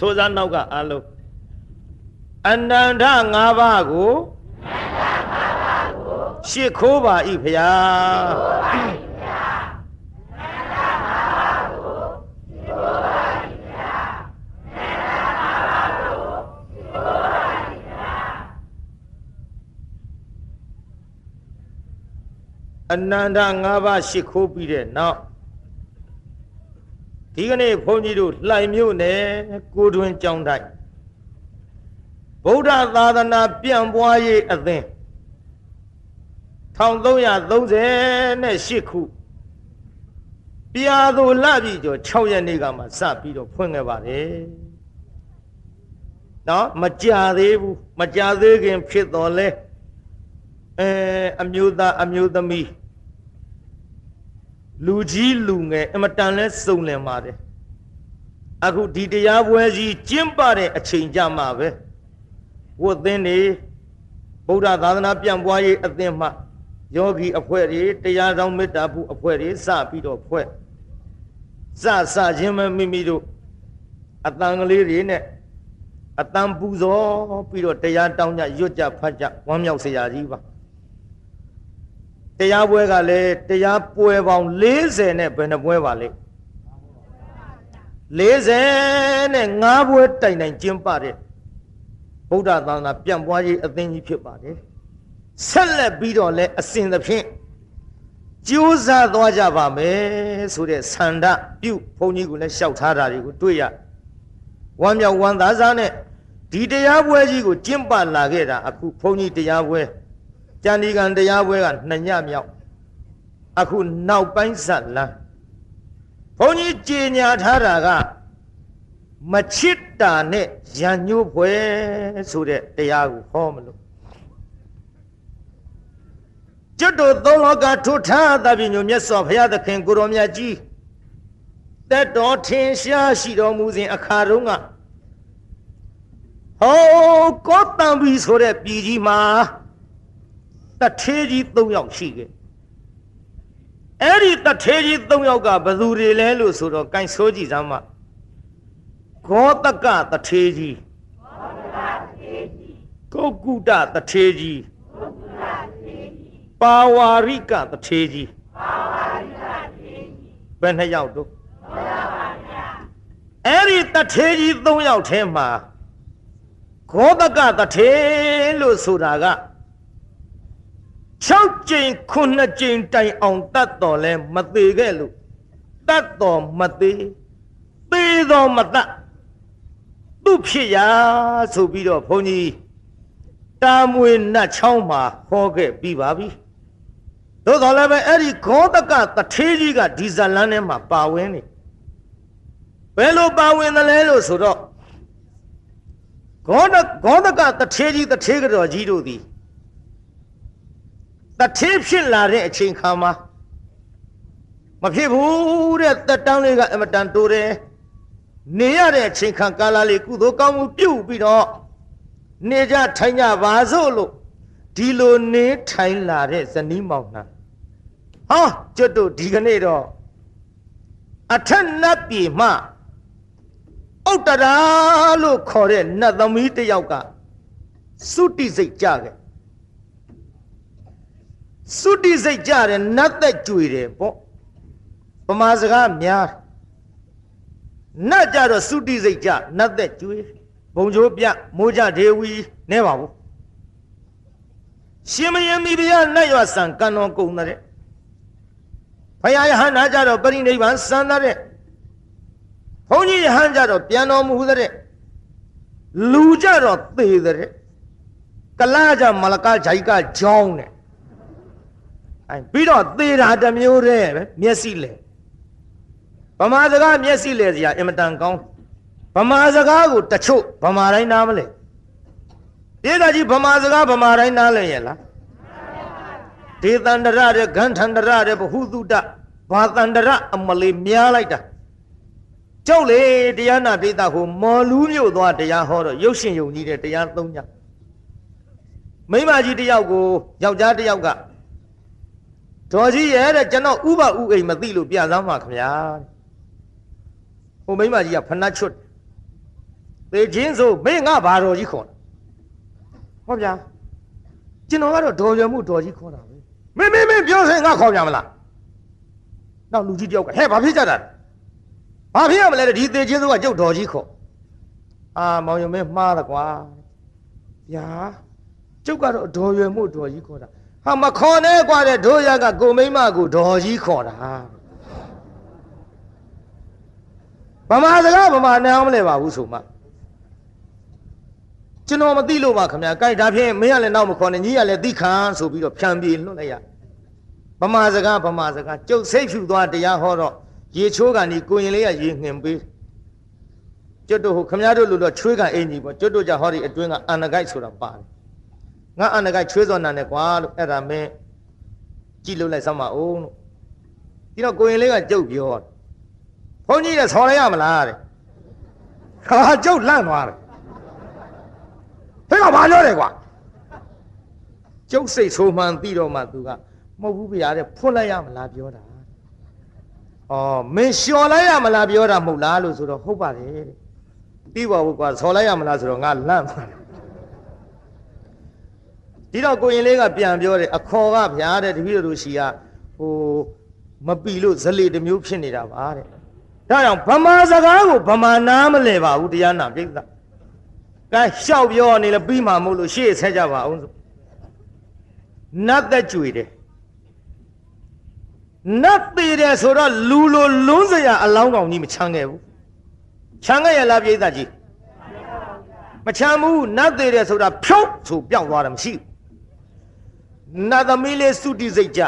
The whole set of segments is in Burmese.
ဆိုစားနောက်ကအလုံးအနန္တ၅ပါးကိုရှ िख ိုးပါဤဖျားအနန္တ၅ပါးရှ िख ိုးပြီးတဲ့နောက် ဒီကနေ့ဘုန်းကြီးတို့လှိုင်မြို့နယ်ကိုတွင်ကြောင်းတိုက်ဗုဒ္ဓသာသနာပြန့်ပွားရေးအသင်း1338ခုပြာသူလပြီကျော်6ရက်နေ့ကမှစပြီးတော့ဖွင့်ခဲ့ပါတယ်နော်မကြသေးဘူးမကြသေးခင်ဖြစ်တော်လဲအဲအမျိုးသားအမျိုးသမီး လူကြီးလူငယ်အမတန်လဲစုံလင်ပါတယ်အခုဒီတရားပွဲကြီးကျင့်ပတဲ့အချိန်ကြမှာပဲဝတ်သင်းနေဗုဒ္ဓသာသနာပြန့်ပွားရေးအသင်းမှယောဂီအဖွဲ့တွေတရားတော်မေတ္တာပုအဖွဲ့တွေစပြီးတော့ဖွဲ့စစချင်းမမိမိတို့အတန်ကလေးတွေနဲ့အတန်ပူဇော်ပြီးတော့တရားတောင်းကြရွတ်ကြဖတ်ကြဝမ်းမြောက်စရာကြီးပါ တရားပွဲကလည်းတရားပွဲပေါင်း40နဲ့ဘယ်နှပွဲပါလဲ40နဲ့5ပွဲတိုင်တိုင်ကျင်းပတဲ့ဗုဒ္ဓသာသနာပြန့်ပွားရေးအသင်းကြီးဖြစ်ပါတယ်ဆက်လက်ပြီးတော့လည်းအစဉ်သဖြင့်ကြိုးစားသွားကြပါမယ်ဆိုတဲ့ဆန္ဒပြုဘုန်းကြီးကလည်းလျှောက်ထားတာတွေကိုတွေ့ရဝမ်းမြောက်ဝမ်းသာစားနဲ့ဒီတရားပွဲကြီးကိုကျင့်ပလာခဲ့တာအခုဘုန်းကြီးတရားပွဲ ကျန်ဒီကံတရားပွဲကနှစ်ညမြောက်အခုနောက်ပိုင်းဆက်လန်းဘုန်းကြီးကြေညာထားတာကမချစ်တာနဲ့ရံညိုးပွဲဆိုတဲ့တရားကိုဟောမလို့ကျွတ်တို့သုံးလောကထုထားသဗ္ဗညုမြတ်စွာဘုရားသခင်ကိုရောမြတ်ကြီးတက်တော်ထင်ရှားရှိတော်မူစဉ်အခါတုန်းကဟောကောတံဘီဆိုတဲ့ပြည်ကြီးမှာ တထေးကြီး၃ယောက်ရှိခဲ့အဲ့ဒီတထေးကြီး၃ယောက်ကဘယ်သူတွေလဲလို့ဆိုတော့ကိုင်ဆိုးကြည့်စမ်းပါဂောတကတထေးကြီးဂောတကတထေးကြီးကုတ်ကုတတထေးကြီးကုတ်ကုတတထေးကြီးပါဝါရိကတထေးကြီးပါဝါရိကတထေးကြီးဘယ်နှစ်ယောက်တို့ဟုတ်ပါပါဗျာအဲ့ဒီတထေးကြီး၃ယောက်ထဲမှာဂောတကတထေးလို့ဆိုတာက 6ကြိမ်9ကြိမ်တိုင်အောင်တတ်တော်လဲမသေးခဲ့လို့တတ်တော်မသေးသေးတော်မတတ်သူဖြစ်ရာဆိုပြီးတော့ဘုန်းကြီးတာမွေနတ်ချောင်းမှာဟောခဲ့ပြီးပါပြီသို့တော်လည်းပဲအဲ့ဒီဂောတကတထေးကြီးကဒီဇလန်းထဲမှာပါဝင်နေဘယ်လိုပါဝင်သလဲလို့ဆိုတော့ဂောတဂောတကတထေးကြီးတထေးကတော်ကြီးတို့သည် တထေးဖြစ်လာတဲ့အချိန်ခါမှာမဖြစ်ဘူးတဲ့တက်တန်းလေးကအမတန်တိုးတယ်နေရတဲ့အချိန်ခါကာလလေးကုသိုလ်ကောင်းမှုပြုပြီးတော့နေကြထိုင်ကြပါစို့လို့ဒီလိုနေထိုင်လာတဲ့ဇနီးမောင်နှံဟောကျွတ်တို့ဒီကနေ့တော့အထက်နတ်ပြည်မှဥတ္တရာလို့ခေါ်တဲ့နတ်သမီးတစ်ယောက်ကသုတိစိတ်ကြခဲ့ သုတိစိတ်ကြတယ်နတ်သက်ကြွေတယ်ပေါ့ပမာစကားများနတ်ကြတော့သုတိစိတ်ကြနတ်သက်ကြွေဘုံချိုးပြမိုးကြဒေဝီနဲပါဘူးရှင်မယံမိဖုရားနတ်ရွာဆံကံတော်ကုံတဲ့ဖယားယဟန္တာကြတော့ပရိနိဗ္ဗာန်စံတဲ့ဘုန်းကြီးယဟန်ကြတော့ပြန်တော်မူတဲ့လူကြတော့သေတဲ့ကလာကြမလကဂျိုက်ကကြောင်းတဲ့ အဲပြီးတော့သေတာတစ်မျိုးတည်းပဲမျက်စိလေဗမာစကားမျက်စိလေစရာအင်မတန်ကောင်းဗမာစကားကိုတချို့ဗမာတိုင်းနားမလဲဒေသကြီးဗမာစကားဗမာတိုင်းနားလဲရဲ့လားဒေသန္တရတဲ့ဂန္ထန္တရတဲ့ဘဟုတုတဘာတန္တရအမလေးများလိုက်တာကျုပ်လေတရားနာပိသဟိုမော်လူးမြို့သွားတရားဟောတော့ရုပ်ရှင်ယုံကြီးတဲ့တရားသုံးညမိမကြီးတယောက်ကိုယောက်ျားတယောက်က ဒေါ်ကြီးရဲ့တဲ့ကျွန်တော်ဥပဥအိမ်မသိလို့ပြစမ်းပါခင်ဗျာဟိုမိမကြီးကဖဏတ်ချွတ်သေချင်းဆိုမင်းငါဘာတော်ကြီးခေါ်တာဟောဗျာကျွန်တော်ကတော့ဒေါ်ရွယ်မှုဒေါ်ကြီးခေါ်တာပဲမင်းမင်းမင်းပြောစင်ငါခေါ်ပြမလားနောက်လူကြီးတယောက်ကဟဲ့ဘာဖြစ်ကြတာဘာဖြစ်ရမလဲဒီသေချင်းဆိုကကျုပ်ဒေါ်ကြီးခေါ်အာမောင်ရမင်းမှားတယ်ကွာဗျာကျုပ်ကတော့ဒေါ်ရွယ်မှုဒေါ်ကြီးခေါ်တာ ဟာမခေါ်နဲ့ကွာတဲ့ဒိုးရကကိုမိမကိုဒေါ်ကြီးခေါ်တာဗမာစကားဗမာနားမလဲပါဘူးဆိုမှကျွန်တော်မသိလို့ပါခင်ဗျာကြိုက်ဒါဖြင့်မင်းကလည်းနောက်မခေါ်နဲ့ညီကလည်းသိခံဆိုပြီးတော့ဖြံပြေလွတ်လိုက်ရဗမာစကားဗမာစကားကျုပ်စိတ်ဖြူသွားတရားဟောတော့ရေချိုးကန်ဒီကိုရင်လေးကရေငှင်ပေးကျွတ်တို့ဟိုခမရတို့လို့တော့ချွေးကန်အင်ကြီးပေါ့ကျွတ်တို့ကြဟောဒီအတွင်းကအန္တကိုက်ဆိုတာပါတယ် ငါအန္တကိုက်ချွေးစောနာနဲ့ကွာလို့အဲ့ဒါမင်းကြည့်လို့လိုက်စမ်းပါဦးလို့ဒီတော့ကိုရင်လေးကကြုတ်ပြောဘုန်းကြီးကဆော်လိုက်ရမလားတဲ့ဟာကြုတ်လန့်သွားတယ်ဟဲ့ကဘာပြောတယ်ကွာကျုပ်စိတ်ဆိုးမှန်သိတော့မှသူကမဟုတ်ဘူးဗျာတဲ့ဖွတ်လိုက်ရမလားပြောတာဩမင်းလျှော်လိုက်ရမလားပြောတာမဟုတ်လားလို့ဆိုတော့ဟုတ်ပါတယ်တဲ့ပြီးပါဘူးကွာဆော်လိုက်ရမလားဆိုတော့ငါလန့်သွားတယ် ဒီတော့ကိုရင်လေးကပြန်ပြောတယ်အခေါ်ကဗျာတဲ့တပည့်တော်ရှိကဟိုမပီလို့ဇလေတစ်မျိုးဖြစ်နေတာပါတဲ့ဒါကြောင့်ဗမာစကားကိုဗမာနားမလဲပါဘူးတရားနာပြိဿကဲရှောက်ပြောနေလဲပြီးမှမို့လို့ရှေ့ဆက်ကြပါအောင်ဆိုနတ်သက်ကြွေတယ်နတ်သေးတယ်ဆိုတော့လူလိုလွန်းစရာအလောင်းကောင်ကြီးမချမ်းခဲ့ဘူးချမ်းခဲ့ရလားပြိဿကြီးမချမ်းဘူးနတ်သေးတယ်ဆိုတာဖြုတ်ဆိုပြောင်းသွားတယ်မရှိဘူး နတ်သမီးလေးစုတိစိတ်ကြ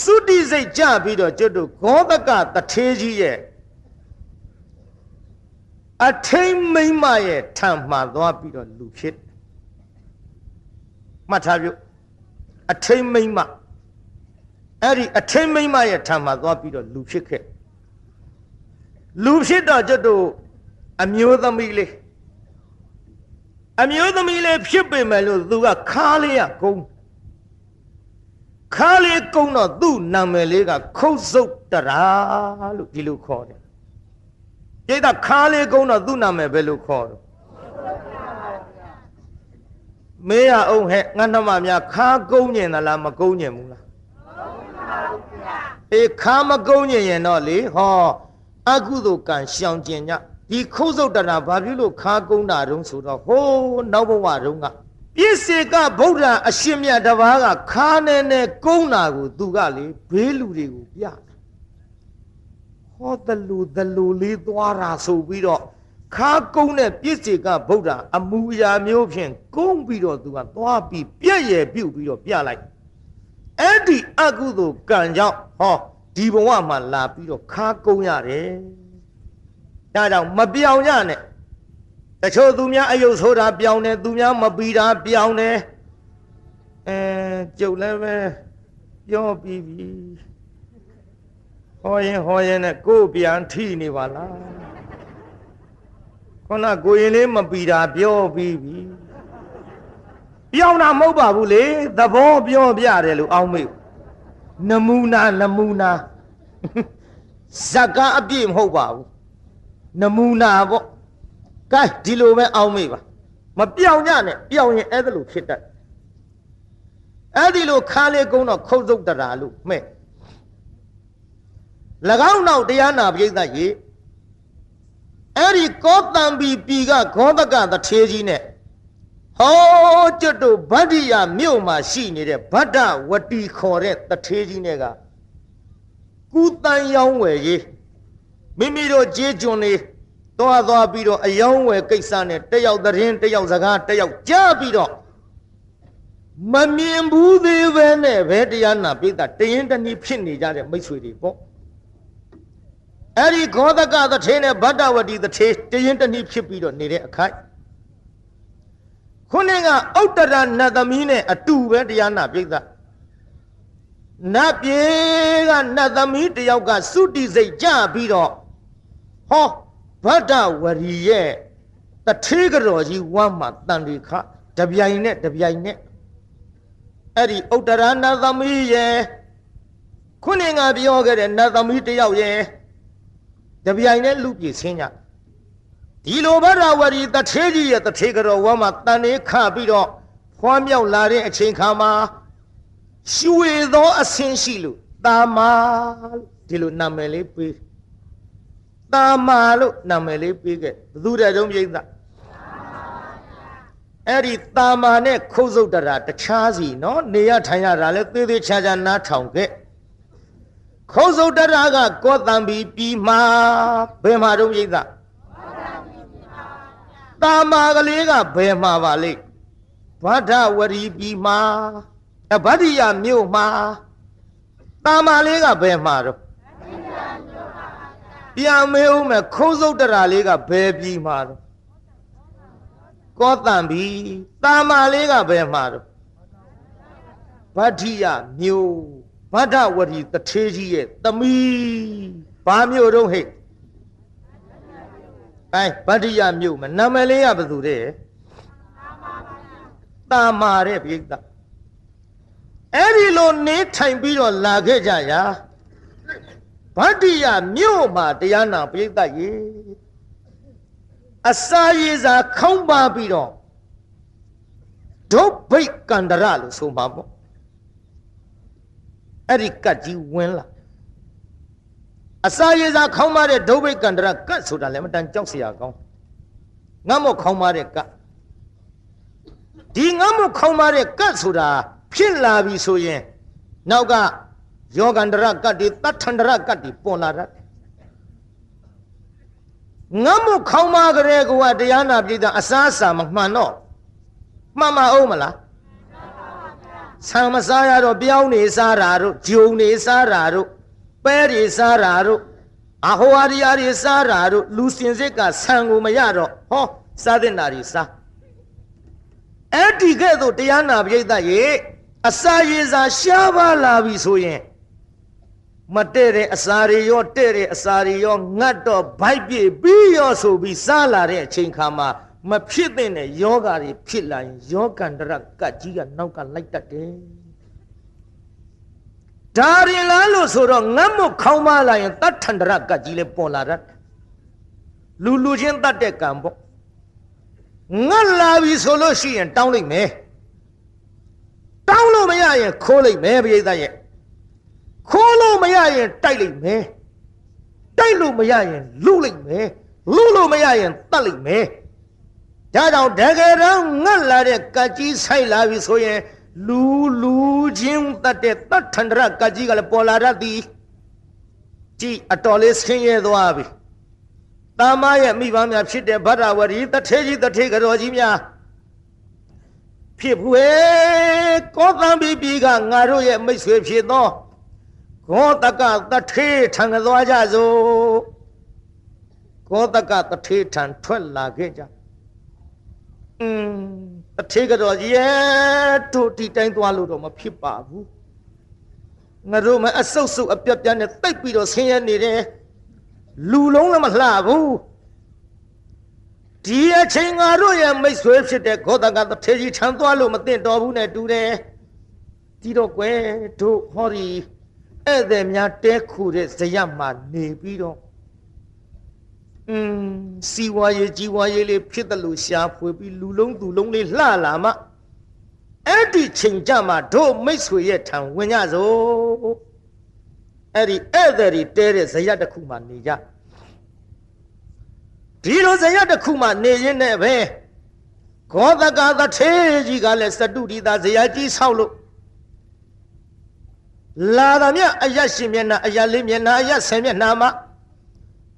သုတိစိတ်ကြပြီးတော့ကျွတ်တို့ဂောသကတထေးကြီးရဲ့အထိန်မိမ့်မရဲ့ထံမှသွားပြီးတော့လူဖြစ်မှတ်ထားပြုအထိန်မိမ့်မအဲ့ဒီအထိန်မိမ့်မရဲ့ထံမှသွားပြီးတော့လူဖြစ်ခဲ့လူဖြစ်တော့ကျွတ်တို့အမျိုးသမီးလေး အမျိုးသမီးလေးဖြစ်ပေမဲ့လို့သူကခါလေးရကုန်းခါလေးကုန်းတော့သူ့နာမည်လေးကခုတ်စုတ်တရာလို့ဒီလိုခေါ်တယ်။ကျိတ်တာခါလေးကုန်းတော့သူ့နာမည်ဘယ်လိုခေါ်တော့မေးရအောင်ဟဲ့ငါနှမများခါကုန်းညင်သလားမကုန်းညင်ဘူးလားအေးခါမကုန်းညင်ရင်တော့လေဟောအကုသိုလ်ကံရှောင်ကျင်ကြ ဒီခုတ်စုတ်တရာဘာဖြစ်လို့ခါကုန်းတာတုံးဆိုတော့ဟိုးနောက်ဘဝတုန်းကပြစ္ဆေကဗုဒ္ဓအရှင်မြတ်တပါးကခါနဲ့နဲ့ကုန်းတာကိုသူကလေဘေးလူတွေကိုပြဟောတလူတလူလေးသွားတာဆိုပြီးတော့ခါကုန်းတဲ့ပြစ္ဆေကဗုဒ္ဓအမူအရာမျိုးဖြင့်ကုန်းပြီးတော့သူကသွားပြီးပြည့်ရပြုတ်ပြီးတော့ပြလိုက်အဲ့ဒီအကုသိုလ်ကံကြောင့်ဟောဒီဘဝမှာလာပြီးတော့ခါကုန်းရတယ် ဒါကြောင့်မပြောင်ရနဲ့တချို့သူများအယုတ်ဆိုတာပြောင်းတယ်သူများမပီတာပြောင်းတယ်အဲကျုပ်လည်းပဲပြောပြီးပြီဟောရင်ဟောရင်နဲ့ကိုယ်ပြန်ထိနေပါလားခုနကိုရင်လေးမပီတာပြောပြီးပြီပြောင်းတာမဟုတ်ပါဘူးလေသဘောပြောပြတယ်လို့အောင်းမေ့နမူနာနမူနာဇက်ကအပြည့်မဟုတ်ပါဘူး နမူနာပေါ့ကဲဒီလိုပဲအောင်းမေးပါမပြောင်းကြနဲ့ပြောင်းရင်အဲ့ဒါလိုဖြစ်တတ်အဲ့ဒီလိုခါလေးကုန်းတော့ခုတ်စုတ်တရာလို့မှဲ့၎င်းနောက်တရားနာပြိဿရေအဲ့ဒီကောတံပီပီကဂောတကတထေးကြီးနဲ့ဟောကျွတ်တို့ဗတ္တိယမြို့မှာရှိနေတဲ့ဗတ္တဝတီခေါ်တဲ့တထေးကြီးနဲ့ကကုတန်ရောင်းဝယ်ရေး မိမိတို့ကြေးကျွန်နေသွားသွားပြီးတော့အယောင်းဝယ်ကိစ္စနဲ့တယောက်သတင်းတယောက်စကားတယောက်ကြားပြီးတော့မမြင်ဘူးသေးပဲနဲ့ဘယ်တရားနာပိဿတရင်တနည်းဖြစ်နေကြတဲ့မိတ်ဆွေတွေပေါ့အဲ့ဒီခောသကသထေနဲ့ဗတ္တဝတီသထေတရင်တနည်းဖြစ်ပြီးတော့နေတဲ့အခိုက်ခုနကဥတ္တရနတ်သမီးနဲ့အတူပဲတရားနာပိဿနတ်ပြေကနတ်သမီးတယောက်ကစုတိစိတ်ကြပြီးတော့ ဟောဗဒ္ဒဝရီရဲ့တထေးကတော်ကြီးဝမ်းမှာတန်ဒီခတပြိုင်နဲ့တပြိုင်နဲ့အဲ့ဒီဥတ္တရနတ်သမီးရဲ့ခုနကပြောခဲ့တဲ့နတ်သမီးတယောက်ရဲ့တပြိုင်နဲ့လူပြည်ဆင်းကြဒီလိုဗဒဝရီတထေးကြီးရဲ့တထေးကြောဝါမှာတန်နေခပြီးတော့ဖွားမြောက်လာတဲ့အချိန်ခါမှာရွှေသောအဆင်းရှိလို့တာမာဒီလိုနာမည်လေးပေး တာမာလို့နာမည်လေးပေးခဲ့ဘသူတဲ့တုံးပြိဿအဲ့ဒီတာမာနဲ့ခုတ်စုတ်တရာတခြားစီနော်နေရထိုင်ရတာလဲသေးသေးချာချာနားထောင်ခဲ့ခုတ်စုတ်တရာကကောတံပီပြီးမှာဘယ်မှာတုံးပြိဿတာမာကလေးကဘယ်မှာပါလိမ့်ဗဒ္ဒဝရီပြီးမှာဗဒ္ဒိယမြို့မှာတာမာလေးကဘယ်မှာတော့ ပြန်မေးဦးမယ်ခုံးစုတ်တရာလေးကဘယ်ပြီးမှာတော့ကောတံပြီတာမာလေးကဘယ်မှာတော့ဗဒ္ဒိယမြို့ဗဒ္ဒဝရီတထေးကြီးရဲ့သမီးဘာမြို့တော့ဟဲ့အဲဗဒ္ဒိယမြို့မှာနာမည်လေးကဘယ်သူတဲ့တာမာတဲ့ပြိတ္တအဲ့ဒီလိုနေထိုင်ပြီးတော့လာခဲ့ကြရာ ဗတ္တိယမြို့မှာတရားနာပြိတ္တရေအစာရည်စာခေါင်းပါပြီးတော့ဒုဗိတ်ကန္တရလို့ဆိုမှာပေါ့အဲ့ဒီကတ်ကြီးဝင်လာအစာရည်စာခေါင်းပါတဲ့ဒုဗိတ်ကန္တရကတ်ဆိုတာလည်းမတန်ကြောက်စရာကောင်းငတ်မော့ခေါင်းပါတဲ့ကတ်ဒီငတ်မော့ခေါင်းပါတဲ့ကတ်ဆိုတာဖြစ်လာပြီဆိုရင်နောက်က ယောဂန္တရကတ်တွေတထန္တရကတ်တွေပေါ်လာတတ်ငတ်မှုခေါင်းမကလေးကတရားနာပြည်သားအစားအစာမမှန်တော့မှန်မအောင်မလားဆံမစားရတော့ပြောင်းနေစားတာတို့ဂျုံနေစားတာတို့ပဲတွေစားတာတို့အဟောရီယာတွေစားတာတို့လူစင်စစ်ကဆံကိုမရတော့ဟောစားတဲ့နာတွေစားအဲ့ဒီကဲ့သို့တရားနာပြည်သားရေအစာရေစာရှားပါလာပြီဆိုရင် မတဲ့တဲ့အစာတွေရောတဲ့တဲ့အစာတွေရောငတ်တော့ဗိုက်ပြေပြီးရောဆိုပြီးစားလာတဲ့အချိန်ခါမှာမဖြစ်တဲ့ယောဂါတွေဖြစ်လာရင်ယောဂန္တရကတ်ကြီးကနောက်ကလိုက်တတ်တယ်ဒါရင်လားလို့ဆိုတော့ငတ်မခေါင်းမလာရင်တတ်ထန္တရကတ်ကြီးလည်းပေါ်လာတတ်လူလူချင်းတတ်တဲ့ကံပေါ့ငတ်လာပြီဆိုလို့ရှိရင်တောင်းလိုက်မယ်တောင်းလို့မရရင်ခိုးလိုက်မယ်ပရိသတ်ရဲ့ ခိုးလို့မရရင်တိုက်လိုက်မယ်တိုက်လို့မရရင်လူလိုက်မယ်လူလို့မရရင်တတ်လိုက်မယ်ဒါကြောင့်တကယ်တော့ငတ်လာတဲ့ကကြီးဆိုင်လာပြီဆိုရင်လူလူချင်းတတ်တဲ့တတ်ထန္ဒရကကြီးကလည်းပေါ်လာတတ်သည်ကြည်အတော်လေးဆင်းရဲသွားပြီတာမရဲ့မိဘများဖြစ်တဲ့ဗဒ္ဒဝရီတထေကြီးတထေကတော်ကြီးများဖြစ်ဖွယ်ကောသံပိပိကငါတို့ရဲ့မိတ်ဆွေဖြစ်သော ကောတကတထေထံသွားကြစို့ကောတကတထေထံထွက်လာခဲ့ကြอืมတထေကတော်ကြီးရဲ့တို့ဒီတိုင်းသွားလို့တော့မဖြစ်ပါဘူးငါတို့မအဆုပ်ဆုပ်အပြက်ပြက်နဲ့တိတ်ပြီးတော့ဆင်းရဲနေတယ်လူလုံးလည်းမလှဘူးဒီအချိန်ငါတို့ရဲ့မိတ်ဆွေဖြစ်တဲ့ခောတကတထေကြီးထံသွားလို့မသိတော်ဘူးနဲ့တူတယ်ဒီတော့ကွယ်တို့ဟောဒီ ဧည့်သည်များတဲခုတဲ့ဇယမှာနေပြီးတော့อืมစီဝါရေးကြီးဝါရေးလေးဖြစ်တယ်လို့ရှားဖွေပြီးလူလုံးသူလုံးလေးလှလာမှအဲ့ဒီချိန်ကြမှာတို့မိတ်ဆွေရဲ့ထံဝင်ကြစို့အဲ့ဒီဧည့်သည်တွေတဲတဲ့ဇယတစ်ခုမှာနေကြဒီလိုဇယတစ်ခုမှနေရင်းနဲ့ပဲဂောသကသထေကြီးကလည်းစတုဒီသာဇယကြီးဆောက်လို့ လာတာမြအယက်ရှင်မျက်နှာအယက်လေးမျက်နှာအယက်ဆယ်မျက်နှာမှာ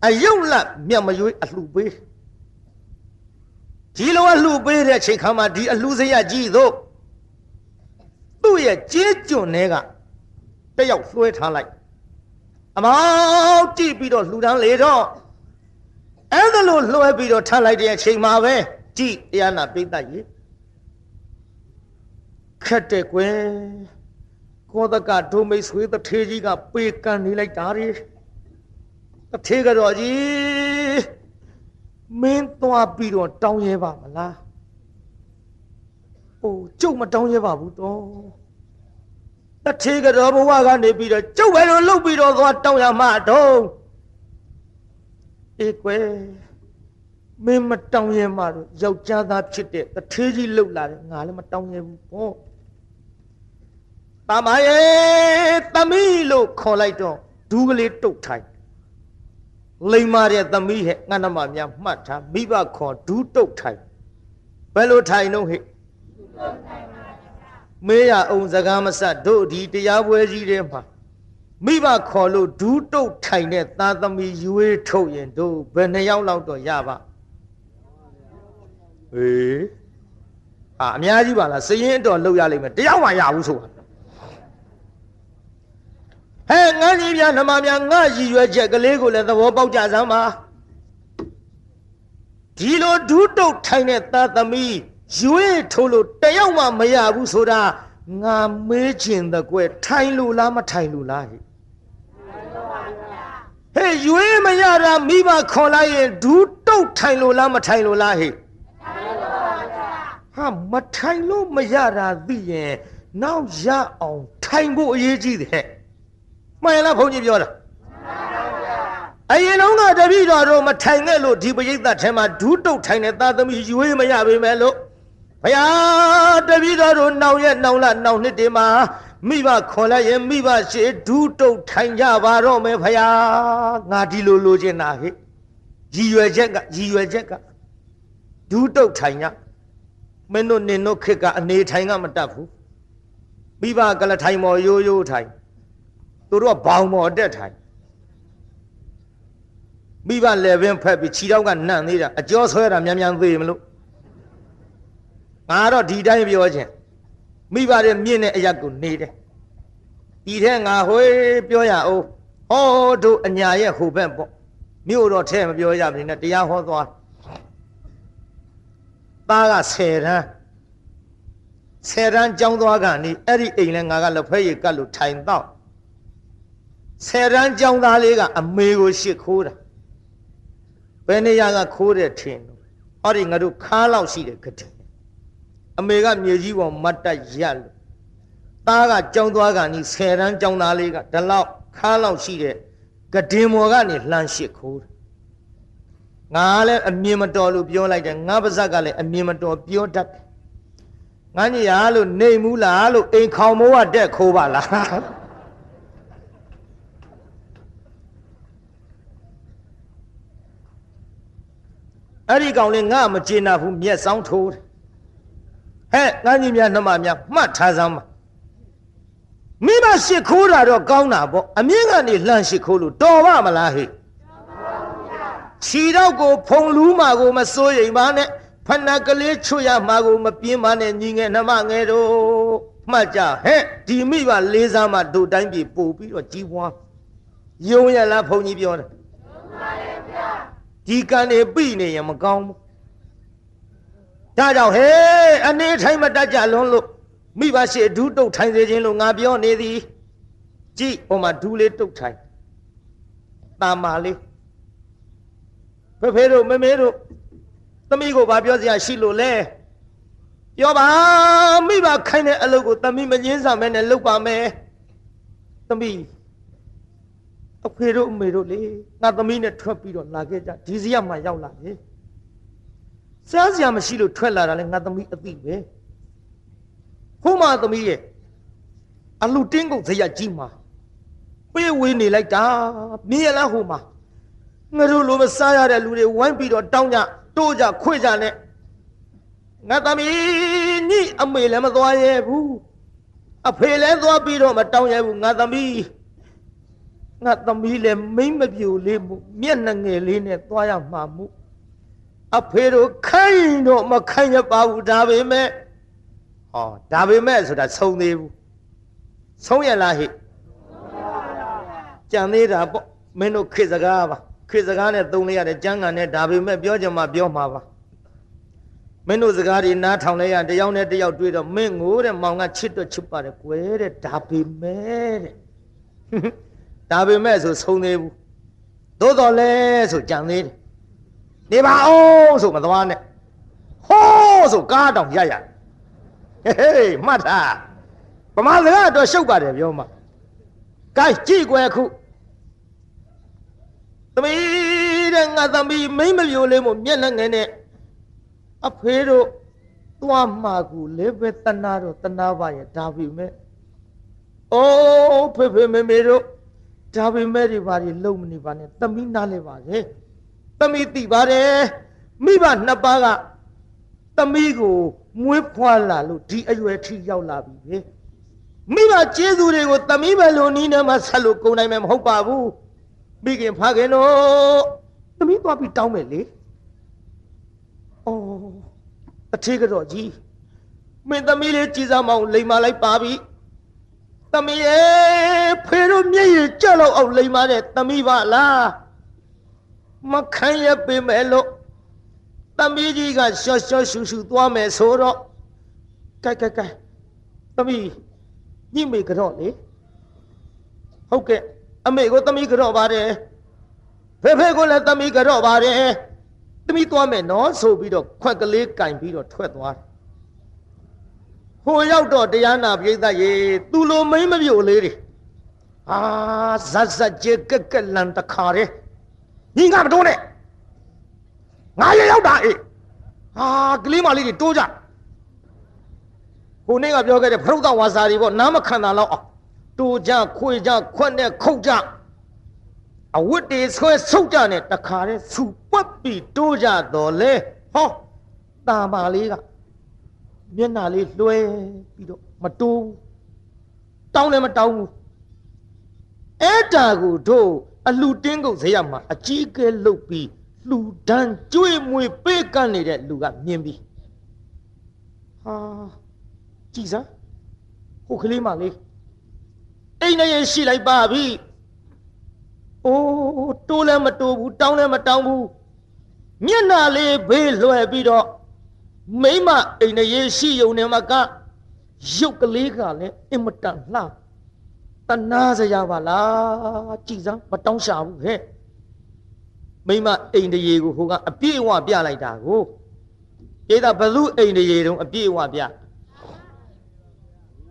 အယုတ်လမြတ်မရွေးအလှပေးဒီလိုအလှပေးတဲ့ချိန်ခါမှာဒီအလှစရကြီးသို့သူ့ရဲ့ကြေးကျွန်တွေကတယောက်လွှဲထားလိုက်အမောင်းကြည့်ပြီးတော့လှူဒန်းလေတော့အဲ့ဒါလို့လွှဲပြီးတော့ထားလိုက်တဲ့အချိန်မှာပဲကြည့်တရားနာပိဋကကြီးခက်တဲ့ကွယ် ကောသကဒုမိတ်ဆွေတထေးကြီးကပေကန်နေလိုက်တာရီတထေးကတော့ကြီးမင်းသွားပြီးတော့တောင်းရဲပါမလားအိုးကျုပ်မတောင်းရဲပါဘူးတော့တထေးကတော့ဘဝကနေပြီးတော့ကျုပ်ပဲလို့လှုပ်ပြီးတော့သွားတောင်းရမှာတော့အေးကွယ်မင်းမတောင်းရဲမှတော့ယောက်ျားသားဖြစ်တဲ့တထေးကြီးလှုပ်လာတယ်ငါလည်းမတောင်းရဲဘူးပေါ့ တာမရဲ့သမီးလို့ခေါ်လိုက်တော့ဒူးကလေးတုတ်ထိုင်လိမ္မာတဲ့သမီးဟဲ့ငါနမများမှတ်ထားမိဘခေါ်ဒူးတုတ်ထိုင်ဘယ်လိုထိုင်တော့ဟဲ့မေးရအောင်စကားမဆက်တို့ဒီတရားပွဲကြီးထဲမှာမိဘခေါ်လို့ဒူးတုတ်ထိုင်တဲ့သားသမီးရွေးထုတ်ရင်တို့ဘယ်နှယောက်လောက်တော့ရပါဟေးအာအများကြီးပါလားစရင်တော်လောက်ရလိမ့်မယ်တယောက်မှရဘူးဆိုတာ ဟဲ့ငန်းကြီးပြနမများငါရည်ရွယ်ချက်ကလေးကိုလည်းသဘောပေါက်ကြစမ်းပါဒီလိုဒူးတုတ်ထိုင်တဲ့သားသမီးရွေးထိုးလို့တယောက်မှမရဘူးဆိုတာငါမေးချင်တဲ့ကွယ်ထိုင်လို့လားမထိုင်လို့လားဟဲ့ဟဲ့ရွေးမရတာမိဘခေါ်လိုက်ရင်ဒူးတုတ်ထိုင်လို့လားမထိုင်လို့လားဟဲ့ဟာမထိုင်လို့မရတာသိရင်နောက်ရအောင်ထိုင်ဖို့အရေးကြီးတယ် မှန်လားဘုန်းကြီးပြောတာအရင်တော့ကတပည့်တော်တို့မထိုင်ခဲ့လို့ဒီပရိသတ်ထဲမှာဒူးတုတ်ထိုင်တဲ့သာသမီရွေးမရပေမဲ့လို့ဘုရားတပည့်တော်တို့နောင်ရက်နောင်လနောင်နှစ်တွေမှာမိဘခေါ်လိုက်ရင်မိဘရှေဒူးတုတ်ထိုင်ကြပါတော့မယ်ဘုရားငါဒီလိုလိုချင်တာဟဲ့ရည်ရွယ်ချက်ကရည်ရွယ်ချက်ကဒူးတုတ်ထိုင်ကြမင်းတို့နင်တို့ခက်ကအနေထိုင်ကမတတ်ဘူးမိဘကလထိုင်မော်ရိုးရိုးထိုင် သူတို့ကဘောင်မော်တက်ထိုင်မိဘလည်းပင်ဖက်ပြီးခြေတော့ကနန့်သေးတာအကျော်ဆွဲတာမြန်မြန်သေးမလို့ငါတော့ဒီတိုင်းပြောခြင်းမိဘတဲ့မြင့်တဲ့အရက်ကိုနေတယ်ဒီထဲငါဟွေးပြောရအောင်ဟောတို့အညာရဲ့ဟိုဘက်ပေါ့မြို့တော့ထဲမပြောရဘူးနဲ့တရားဟောသွားသားက10တန်း10တန်းကြောင်းသွားကနေအဲ့ဒီအိမ်လဲငါကလက်ဖက်ရည်ကတ်လို့ထိုင်တော့ 10တန်းကြောင်းသားလေးကအမေကိုရှစ်ခိုးတာဘယ်နေရာကခိုးတဲ့ထင်တော့ဟောဒီငါတို့ခါလောက်ရှိတယ်ကတဲ့အမေကမြေကြီးပေါ်မတ်တက်ရက်လို့သားကကြောင်းသွားကနေ10တန်းကြောင်းသားလေးကဒီလောက်ခါလောက်ရှိတဲ့ကဒင်မော်ကနေလှမ်းရှစ်ခိုးတယ်ငါလည်းအမြင်မတော်လို့ပြောလိုက်တယ်ငါပါဇက်ကလည်းအမြင်မတော်ပြောတတ်တယ်ငါကြီးရလို့နေမူးလားလို့အိမ်ခေါင်မိုးကတက်ခိုးပါလား အဲ့ဒီကောင်လေးငါမကျေနပ်ဘူးမျက်စောင်းထိုးတယ်ဟဲ့ငါကြီးများနှမများမှတ်ထားစမ်းပါမိမရှိခိုးတာတော့ကောင်းတာပေါ့အမြင့်ကနေလှမ်းရှိခိုးလို့တော်ပါမလားဟဲ့ခြီတော့ကိုဖုံလူးမှာကိုမစိုးရိမ်ပါနဲ့ဖဏကလေးချွတ်ရမှာကိုမပြင်းပါနဲ့ညီငယ်နှမငယ်တို့မှတ်ကြဟဲ့ဒီမိဘလေးစားမှတို့တိုင်းပြည်ပို့ပြီးတော့ကြီးပွားယုံရလားဘုန်းကြီးပြောတယ်ယုံပါရဲ့ဗျာ ဒီကံနေပြီနေရင်မကောင်းဘူးဒါကြောင့်ဟဲ့အနေထိုင်မတတ်ကြလွန်းလို့မိဘရှိဒူးတုတ်ထိုင်စေခြင်းလို့ငါပြောနေသည်ကြည့်ဟိုမှာဒူးလေးတုတ်ထိုင်တာမာလေးဖေဖေတို့မမေတို့သမီးကိုဗာပြောစရာရှိလို့လဲပြောပါမိဘခိုင်းတဲ့အလုပ်ကိုသမီးမငင်းစားမဲနဲ့လုပ်ပါမယ်သမီး အဖေတို့အမေတို့လေငါသမီးနဲ့ထွက်ပြီးတော့လာခဲ့ကြဒီစီရမှာရောက်လာတယ်စားစရာမရှိလို့ထွက်လာတာလဲငါသမီးအသိပဲဟိုမှာသမီးရဲ့အလူတင်းကုန်ဇရကြီးမှာပေးဝေးနေလိုက်တာမြင်ရလားဟိုမှာငါတို့လိုမစားရတဲ့လူတွေဝိုင်းပြီးတော့တောင်းကြတိုးကြခွေကြနဲ့ငါသမီးညိအမေလည်းမသွားရဲဘူးအဖေလည်းသွားပြီးတော့မတောင်းရဲဘူးငါသမီး ငါသမီးလည်းမိမ့်မပြူလေးမှုမျက်နှငယ်လေးနဲ့သွားရမှာမှုအဖေတို့ခိုင်းတော့မခိုင်းရပါဘူးဒါပေမဲ့ဟောဒါပေမဲ့ဆိုတာဆုံးသေးဘူးဆုံးရလားဟိကြံသေးတာပေါ့မင်းတို့ခေစကားပါခေစကားနဲ့သုံးလိုက်ရတယ်ကျမ်းဂန်နဲ့ဒါပေမဲ့ပြောကြမှာပြောမှာပါမင်းတို့စကားတွေနားထောင်လိုက်ရတယောက်နဲ့တယောက်တွေ့တော့မင်းငိုတဲ့မောင်ကချစ်တော့ချစ်ပါတယ်ကွယ်တဲ့ဒါပေမဲ့တဲ့ ဒါပေမဲ့ဆိုဆုံးသေးဘူးသို့တော်လဲဆိုကြံသေးတယ်နေပါအောင်ဆိုမသွားနဲ့ဟောဆိုကားတောင်ရရဟေးမှတ်တာဗမာစကားတော့ရှုပ်ပါတယ်ပြောမှာကဲကြည့်ကွယ်ခုသမီးတဲ့တဲ့ငါသမီးမိမ့်မပြိုလေးမို့မျက်နှာငယ်နဲ့အဖေတို့သွားမှာကူလေးပဲတနာတော့တနာပါရဲ့ဒါပြီမဲ့အိုးဖေဖေမေမေတို့ ဒါပေမဲ့ဒီဘာတွေလုံမနေပါနဲ့သမီးနားလဲပါစေသမီးသိပါတယ်မိဘနှစ်ပါးကသမီးကိုမွေးဖွားလာလို့ဒီအရွယ်ထိရောက်လာပြီပဲမိဘကျေးဇူးတွေကိုသမီးပဲလို့နီးနေမှဆက်လို့ကုန်နိုင်မယ်မဟုတ်ပါဘူးမိခင်ဖခင်တို့သမီးသွားပြီးတောင်းမယ်လေအော်အထေးကတော့ကြီးမင်းသမီးလေးကြည်စားမအောင်လိမ်မာလိုက်ပါပြီ သမီးရဲ့ဖေတို့မျက်ရည်ကြက်လောက်အောင်လိမ်မာတဲ့သမီးပါလားမခံရပေမဲ့လို့သမီးကြီးကရှော့ရှော့ရှူရှူသွားမယ်ဆိုတော့ကဲကဲကဲသမီးညိမေကတော့လေဟုတ်ကဲ့အမေကိုသမီးကတော့ပါတယ်ဖေဖေကိုလည်းသမီးကတော့ပါတယ်သမီးသွားမယ်နော်ဆိုပြီးတော့ခွက်ကလေးကင်ပြီးတော့ထွက်သွားတယ် ဟိုရောက်တော့တရားနာပြိဿရေသူလိုမိမ့်မပြိုလေးတွေအာဇက်ဇက်ကြက်ကက်ကက်လန်တခါတဲ့ညီငါမတိုးနဲ့ငါရရောက်တာအေးဟာကလေးမလေးတွေတိုးကြဟိုနေ့ကပြောခဲ့တဲ့ဖရုဒ္ဓဝါစာတွေပေါ့နားမခံတာတော့အောင်တိုးကြခွေကြခွက်နဲ့ခုတ်ကြအဝတ်တွေဆွဲဆုပ်ကြနဲ့တခါတဲ့စူပွက်ပြီးတိုးကြတော့လေဟောတာမာလေးက မျက်နှာလေးလွှဲပြီးတော့မတိုးတောင်းလည်းမတောင်းဘူးအဲ့တာကိုတို့အလှတင်းကုန်ဇေယမှာအကြီးကဲလုတ်ပြီးလှူဒန်းကြွေမွေပေးကန့်နေတဲ့လူကမြင်ပြီးဟာကြည်စမ်းဟိုကလေးမလေးအိမ်နဲ့ရရှိလိုက်ပါပြီအိုးတိုးလည်းမတိုးဘူးတောင်းလည်းမတောင်းဘူးမျက်နှာလေးဘေးလွှဲပြီးတော့ မိမအိမ်နဲ့ရရှိယုံနေမှာကရုပ်ကလေးကလည်းအင်မတန်လှတနာစရာပါလားကြည်စမ်းမတောင်းရှာဘူးဟဲ့မိမအိမ်တရေကိုဟိုကအပြည့်အဝပြလိုက်တာကိုကျေးတာဘလူအိမ်တရေတုံးအပြည့်အဝပြ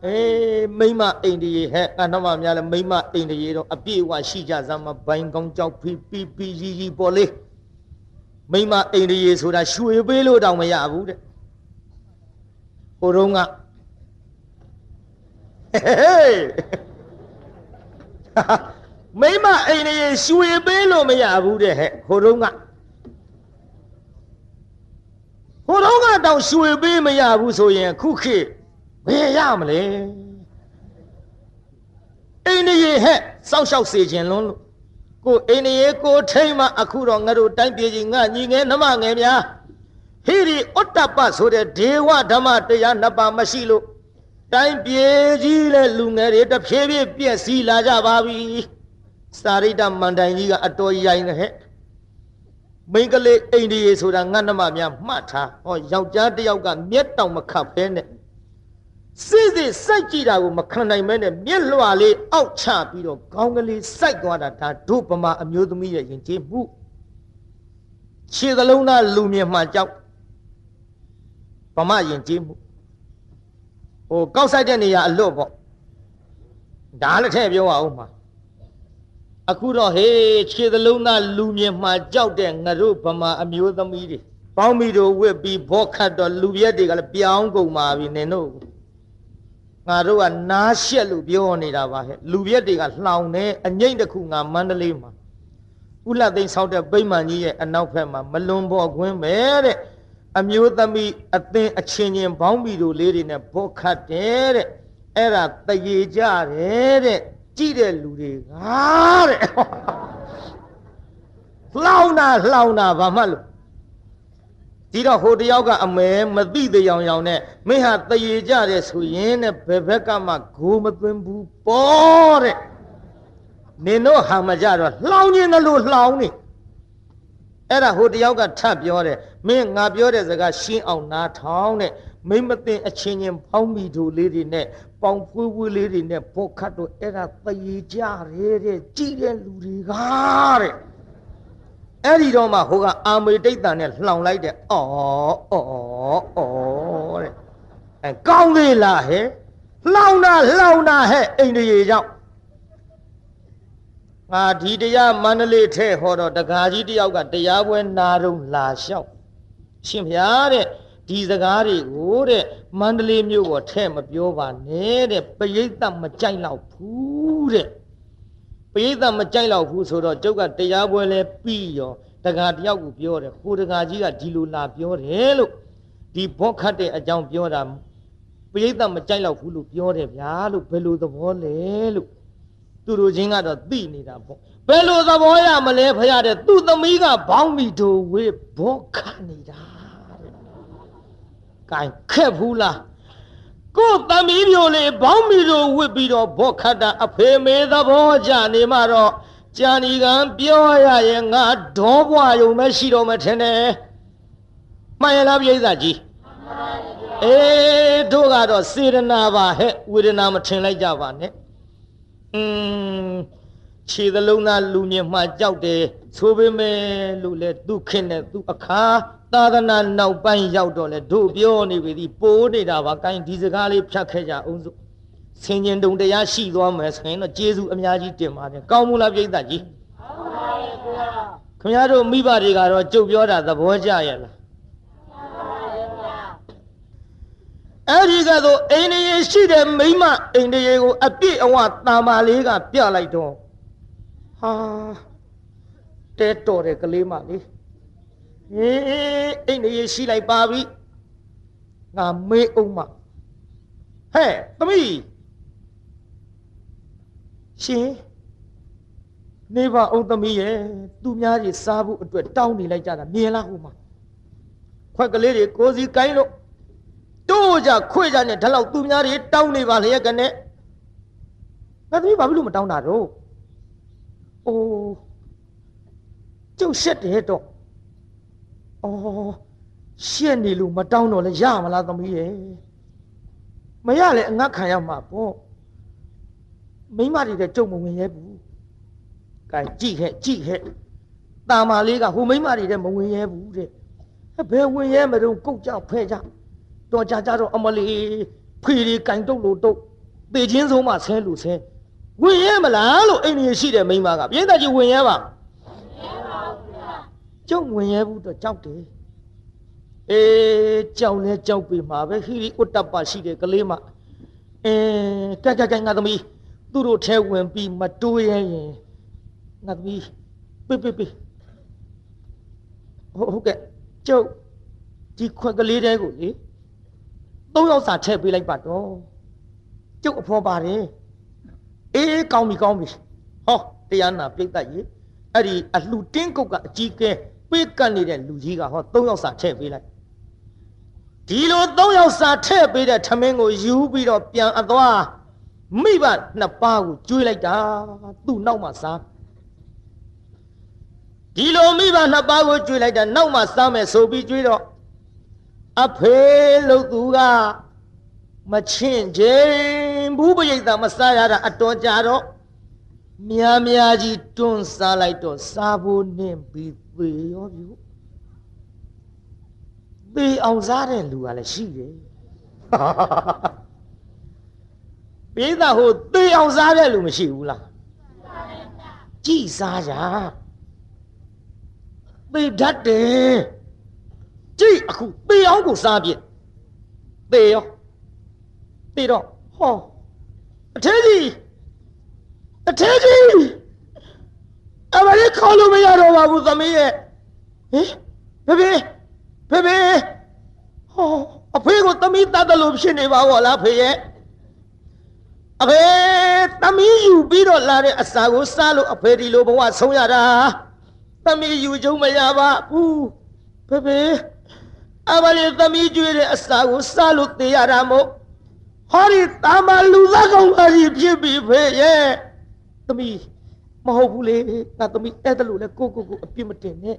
အေးမိမအိမ်တရေဟဲ့အနှမများလဲမိမအိမ်တရေတော့အပြည့်အဝရှိကြစမ်းမဘိုင်းကောင်းကြောက်ဖီပီပီရီရီပေါ်လေး မိမအိမ်တရေဆိုတာရွှေပေးလို့တောင်မရဘူးတဲ့ဟိုတုန်းကဟေးမိမအိမ်ရေရွှေပေးလို့မရဘူးတဲ့ဟဲ့ဟိုတုန်းကဟိုတုန်းကတောင်ရွှေပေးမရဘူးဆိုရင်ခုခေတ်ဘယ်ရမလဲအိမ်ရေဟဲ့စောက်ရှောက်စေခြင်းလုံးလို့ ကိုအိမ်ရေကိုထိမ့်မှအခုတော့ငါတို့တိုင်းပြည်ကြီးငါညီငယ်နှမငယ်များဟိရိဩတ္တပဆိုတဲ့ဒေဝဓမ္မတရားနှစ်ပါးမရှိလို့တိုင်းပြည်ကြီးလဲလူငယ်တွေတဖြည်းဖြည်းပြည့်စည်လာကြပါပြီစာရိတ္တမန္တိုင်ကြီးကအတော်ရိုင်းနေဟဲ့မိန်းကလေးအိန္ဒိယဆိုတာငတ်နှမများမှတ်ထားဟောယောက်ျားတစ်ယောက်ကမျက်တောင်မခတ်ဖဲနဲ့ စစ်စစ်စိုက်ကြည့်တာကိုမခံနိုင်မဲနဲ့မျက်လွှာလေးအောက်ချပြီးတော့ခေါင်းကလေးစိုက်သွားတာဒါတို့ဗမာအမျိုးသမီးရဲ့ယဉ်ကျေးမှုခြေသလုံးသားလူမြင်မှကြောက်ဗမာယဉ်ကျေးမှုဟိုကောက်ဆိုင်တဲ့နေရာအလွတ်ပေါ့ဒါလည်းထည့်ပြောအောင်မှာအခုတော့ဟေးခြေသလုံးသားလူမြင်မှကြောက်တဲ့ငါတို့ဗမာအမျိုးသမီးတွေပေါင်းပြီးတော့ဝစ်ပြီးဘောခတ်တော့လူပြက်တွေကလည်းပြောင်းကုန်ပါပြီနင်တို့ ငါတို့ကနားရှက်လို့ပြောနေတာပါဟဲ့လူပြက်တွေကလှောင်နေအငိမ့်တစ်ခုငါမန္တလေးမှာဥလသိန်းဆောက်တဲ့ဗိမာန်ကြီးရဲ့အနောက်ဘက်မှာမလွန်ဘော်ခွင်းပဲတဲ့အမျိုးသမီးအသင်အချင်းချင်းဘောင်းမီတို့လေးတွေနဲ့ဘောခတ်တယ်တဲ့အဲ့ဒါတရေကြတယ်တဲ့ကြည့်တဲ့လူတွေကတဲ့လှောင်းတာလှောင်းတာဘာမှလို့ ဒီတော့ဟိုတယောက်ကအမဲမသိတဲ့ရောင်ရောင်နဲ့မင်းဟာတရေကြတယ်ဆိုရင်တဲ့ဘယ်ဘက်ကမှဂိုးမသွင်းဘူးပေါ့တဲ့နင်တို့ဟာမကြတော့လှောင်းခြင်းလို့လှောင်းနေအဲ့ဒါဟိုတယောက်ကထပ်ပြောတယ်မင်းငါပြောတဲ့စကားရှင်းအောင်နားထောင်တဲ့မိမသိအချင်းချင်းဖောင်းမိတို့လေးတွေနဲ့ပေါင်ဖွေးဖွေးလေးတွေနဲ့ဘောခတ်တို့အဲ့ဒါတရေကြရဲတဲ့ကြည်တဲ့လူတွေကတဲ့ အဲ့ဒီတော့မှဟိုကအာမေတိတ်တန်နဲ့လှောင်လိုက်တဲ့အော်အော်အော်တဲ့အဲကောင်းသေးလားဟဲ့လှောင်တာလှောင်တာဟဲ့အိန္ဒိယေကြောင့်ငငါဒီတရားမန္တလေးထဲဟောတော့တကာကြီးတယောက်ကတရားပွဲနာတော့လာလျှောက်ရှင်ဗျာတဲ့ဒီစကားတွေကိုတဲ့မန္တလေးမြို့ပေါ်ထဲမပြောပါနဲ့တဲ့ပရိသတ်မကြိုက်တော့ဘူးတဲ့ ပရိသတ်မကြိုက်တော့ဘူးဆိုတော့ကျုပ်ကတရားပွဲလဲပြီးရောတကာတယောက်ကိုပြောတယ်ဟိုတကာကြီးကဒီလိုလာပြောတယ်လို့ဒီဘောခတ်တဲ့အကြောင်းပြောတာပရိသတ်မကြိုက်တော့ဘူးလို့ပြောတယ်ဗျာလို့ဘယ်လိုသဘောလဲလို့သူတို့ချင်းကတော့သိနေတာပေါ့ဘယ်လိုသဘောရမလဲဖရတဲ့သူ့သမီးကဘောင်းမီတို့ဝေးဘောခတ်နေတာတဲ့ကင်ခက်ဘူးလား ကိုယ်သမီးမျိုးလေးဘောင်းမီတို့ဝစ်ပြီးတော့ဘောခတ်တာအဖေမေသဘောကြနေမှတော့ကြာနီကံပြောရရဲ့ငါဒေါဘွားယုံမရှိတော့မထင်နဲ့မှန်ရလားပြိဿကြီးအေးတို့ကတော့စေရနာပါဟဲ့ဝေဒနာမထင်လိုက်ကြပါနဲ့อืมခြေသလုံးသားလူမြင်မှကြောက်တယ်ဆိုပေမဲ့လို့လေသူခင်နဲ့သူအခါ သာသနာနောက်ပိုင်းရောက်တော့လေတို့ပြောနေပြီဒီပိုးနေတာပါကိုင်းဒီစကားလေးဖြတ်ခဲ့ကြအောင်စို့ဆင်ញင်တုံတရားရှိသွားမယ်ဆိုရင်တော့ကျေးဇူးအများကြီးတင်ပါတယ်ကောင်းမလားပြိဿကြီးခင်ဗျားတို့မိဘတွေကတော့ကြုတ်ပြောတာသဘောကျရဲ့လားအဲ့ဒီကတော့အိန္ဒိယရှိတဲ့မိမအိန္ဒိယကိုအပြည့်အဝတာမာလေးကပြလိုက်တော့ဟာတဲတော်တဲ့ကလေးမလေး ဟေးအိန္ဒိယရှိလိုက်ပါပြီငါမေးအောင်မဟဲ့သမီးရှင်နေပါအောင်သမီးရဲ့သူများကြီးစားဖို့အတွက်တောင်းနေလိုက်ကြတာမြင်လားဟိုမှာခွက်ကလေးတွေကိုစီကိုင်းလို့တို့ကြခွေကြနဲ့ဒါလောက်သူများတွေတောင်းနေပါလျက်ကနဲ့ငါသမီးဘာဖြစ်လို့မတောင်းတာတော့အိုးကျုပ်ရှက်တယ်တော့ အော်ရှက်နေလို့မတောင်းတော့လဲရမလားသမီးရဲ့မရလဲအငတ်ခံရမှာပေါ့မိမတွေတဲ့ကြုံမဝင်ရဲဘူးကဲကြည့်ခဲ့ကြည့်ခဲ့တာမာလေးကဟိုမိမတွေတဲ့မဝင်ရဲဘူးတဲ့ဘယ်ဝင်ရဲမတော့ကုတ်ကြောက်ဖဲကြတော်ကြကြတော့အမလီဖေရီကင်တုတ်လို့တုတ်ပေချင်းဆုံးမှဆဲလို့ဆဲဝင်ရဲမလားလို့အိမ်ကြီးရှိတဲ့မိန်းမကပြင်းသက်ကြီးဝင်ရဲပါ ကျုပ်ဝင်ရဲဘူးတော့ကြောက်တယ်အေးကြောက်လဲကြောက်ပြီမှာပဲဟီရီဥတ္တပရှိတဲ့ကလေးမအဲကက်ကက်ကငါသမီးသူတို့ထဲဝင်ပြီးမတိုးရဲရင်ငါသမီးပိပိပိဟုတ်ကဲ့ကျုပ်ဒီခွက်ကလေးတဲကိုလေသုံးယောက်စာထည့်ပေးလိုက်ပါတော့ကျုပ်အဖော်ပါတယ်အေးကောင်းပြီကောင်းပြီဟောတရားနာပြိတ္တကြီးအဲ့ဒီအလှတင်းကုတ်ကအကြီးကဲ ပေးကတ်နေတဲ့လူကြီးကဟောသုံးယောက်စာထည့်ပေးလိုက်ဒီလိုသုံးယောက်စာထည့်ပေးတဲ့ထမင်းကိုယူပြီးတော့ပြန်အသွားမိဘနှစ်ပါးကိုကျွေးလိုက်တာသူ့နောက်မှစားဒီလိုမိဘနှစ်ပါးကိုကျွေးလိုက်တာနောက်မှစားမယ်ဆိုပြီးကျွေးတော့အဖေလို့သူကမချင့်ခြင်းဘူးပရိသတ်မစားရတာအတော်ကြတော့များများကြီးတွန်းစားလိုက်တော့စားဖို့နှင့်ပြီး သေရောပြုသေအောင်စားတဲ့လူကလည်းရှိတယ်ပိသဟိုသေအောင်စားတဲ့လူမရှိဘူးလားကြည်စားကြသေတတ်တယ်ကြည့်အခုသေအောင်ကိုစားပြစ်သေရောသေတော့ဟောအထဲကြီးအထဲကြီးအ မလေးခေါ်လို့မရတော့ပါဘူးသမီးရဲ့ဟင်ဖေဖေဖေဖေဟောအဖေကိုသမီးတတ်တယ်လို့ဖြစ်နေပါဘောလားဖေရဲ့အဖေသမီးယူပြီးတော့လာတဲ့အစာကိုစားလို့အဖေဒီလိုဘဝဆုံးရတာသမီးယူကြုံမရပါဘူးဖေဖေအမလေးသမီးကျွေးတဲ့အစာကိုစားလို့သေရတာမို့ဟောဒီတာမလူသားကောင်ပါကြီးဖြစ်ပြီဖေရဲ့သမီး မဟုတ်ဘူးလေငါသမီးအဲ့ဒါလို့လဲကိုကိုကိုအပြစ်မတင်နဲ့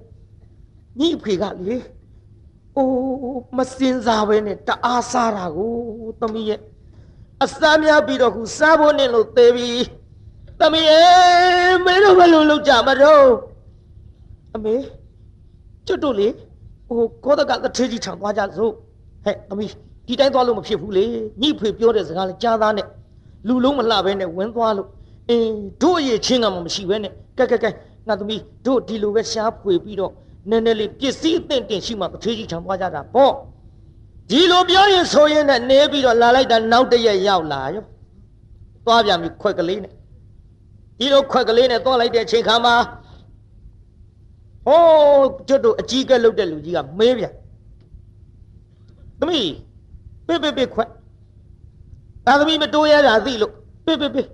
ညီအဖေကလေအိုးမစင်စားပဲနဲ့တအားစားတာကိုသမီးရဲ့အစားများပြီးတော့ခုစားဖို့နဲ့လို့သေးပြီသမီးရဲ့မင်းတို့ဘယ်လိုလုပ်ကြမတော့အမေကျွတ်တို့လေဟိုကောဒကတထေးကြီးထံသွားကြစို့ဟဲ့သမီးဒီတိုင်းသွားလို့မဖြစ်ဘူးလေညီဖေပြောတဲ့စကားလဲကြားသားနဲ့လူလုံးမလှပဲနဲ့ဝင်သွားလို့ အင်းတို့အရေးချင်းကမှမရှိပဲနဲ့ကဲကဲကဲငါသမီးတို့ဒီလိုပဲရှားဖွေပြီးတော့နည်းနည်းလေးပစ္စည်းအသင့်တင်ရှိမှတထေးကြီးထံသွားကြတာပေါ့ဒီလိုပြောရင်ဆိုရင်နဲ့နေပြီးတော့လာလိုက်တာနောက်တရက်ရောက်လာရောသွားပြန်ပြီခွက်ကလေးနဲ့ဒီလိုခွက်ကလေးနဲ့သွားလိုက်တဲ့အချိန်ခါမှာဟိုးကျွတ်တို့အကြီးကဲလုတ်တဲ့လူကြီးကမေးပြန်သမီးပေးပေးပေးခွက်ဒါသမီးမတိုးရတာသိလို့ပေးပေးပေး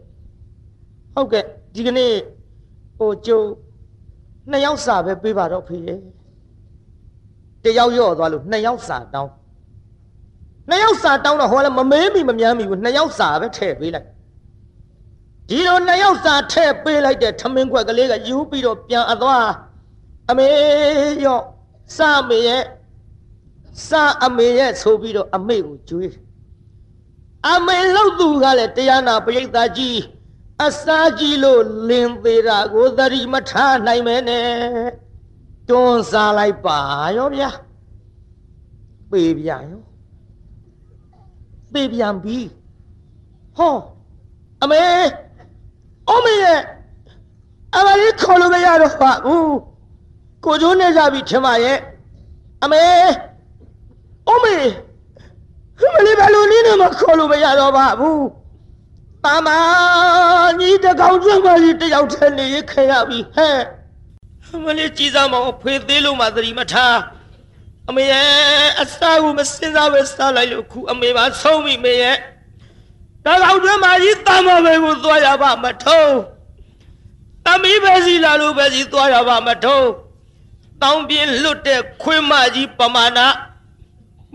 ဟုတ်ကဲ့ဒီကနေ့ဟိုကျုံနှစ်ယောက်စာပဲပေးပါတော့ဖေရဲ့တယောက်ရော့သွားလို့နှစ်ယောက်စာတောင်းနှစ်ယောက်စာတောင်းတော့ဟောလဲမမေးမိမမြန်းမိဘူးနှစ်ယောက်စာပဲထည့်ပေးလိုက်ဒီလိုနှစ်ယောက်စာထည့်ပေးလိုက်တဲ့ထမင်းခွက်ကလေးကယူပြီးတော့ပြန်အသွားအမေရော့စမေရဲ့စအမေရဲ့ဆိုပြီးတော့အမေကိုကြွေးအမေလို့သူကလည်းတရားနာပရိသတ်ကြီး အစာကြီးလို့လင်းသေးတာကိုသတိမထားနိုင်မဲနဲ့တွန်းစားလိုက်ပါရောဗျာပေပြန်ရောပေပြန်ပြီဟောအမေအမေရဲ့အမလေးခေါ်လို့မရတော့ပါဘူးကိုကျိုးနေကြပြီထင်ပါရဲ့အမေအမေမလေးဘယ်လိုနည်းနဲ့မှခေါ်လို့မရတော့ပါဘူး တာမညီတကောင်ကျွမ်းပါကြီးတယောက်တည်းနေခဲ့ရပြီဟဲ့မလေးကြည်စားမအောင်ဖေးသေးလို့မှသတိမထားအမေရဲ့အစာကိုမစင်စားပဲစားလိုက်လို့ခုအမေပါဆုံးပြီမေရဲ့တကောင်ကျွမ်းပါကြီးတာမပဲကိုသွားရပါမထုံးတမီးပဲစီလာလို့ပဲစီသွားရပါမထုံးတောင်းပြင်းလွတ်တဲ့ခွေးမကြီးပမာဏ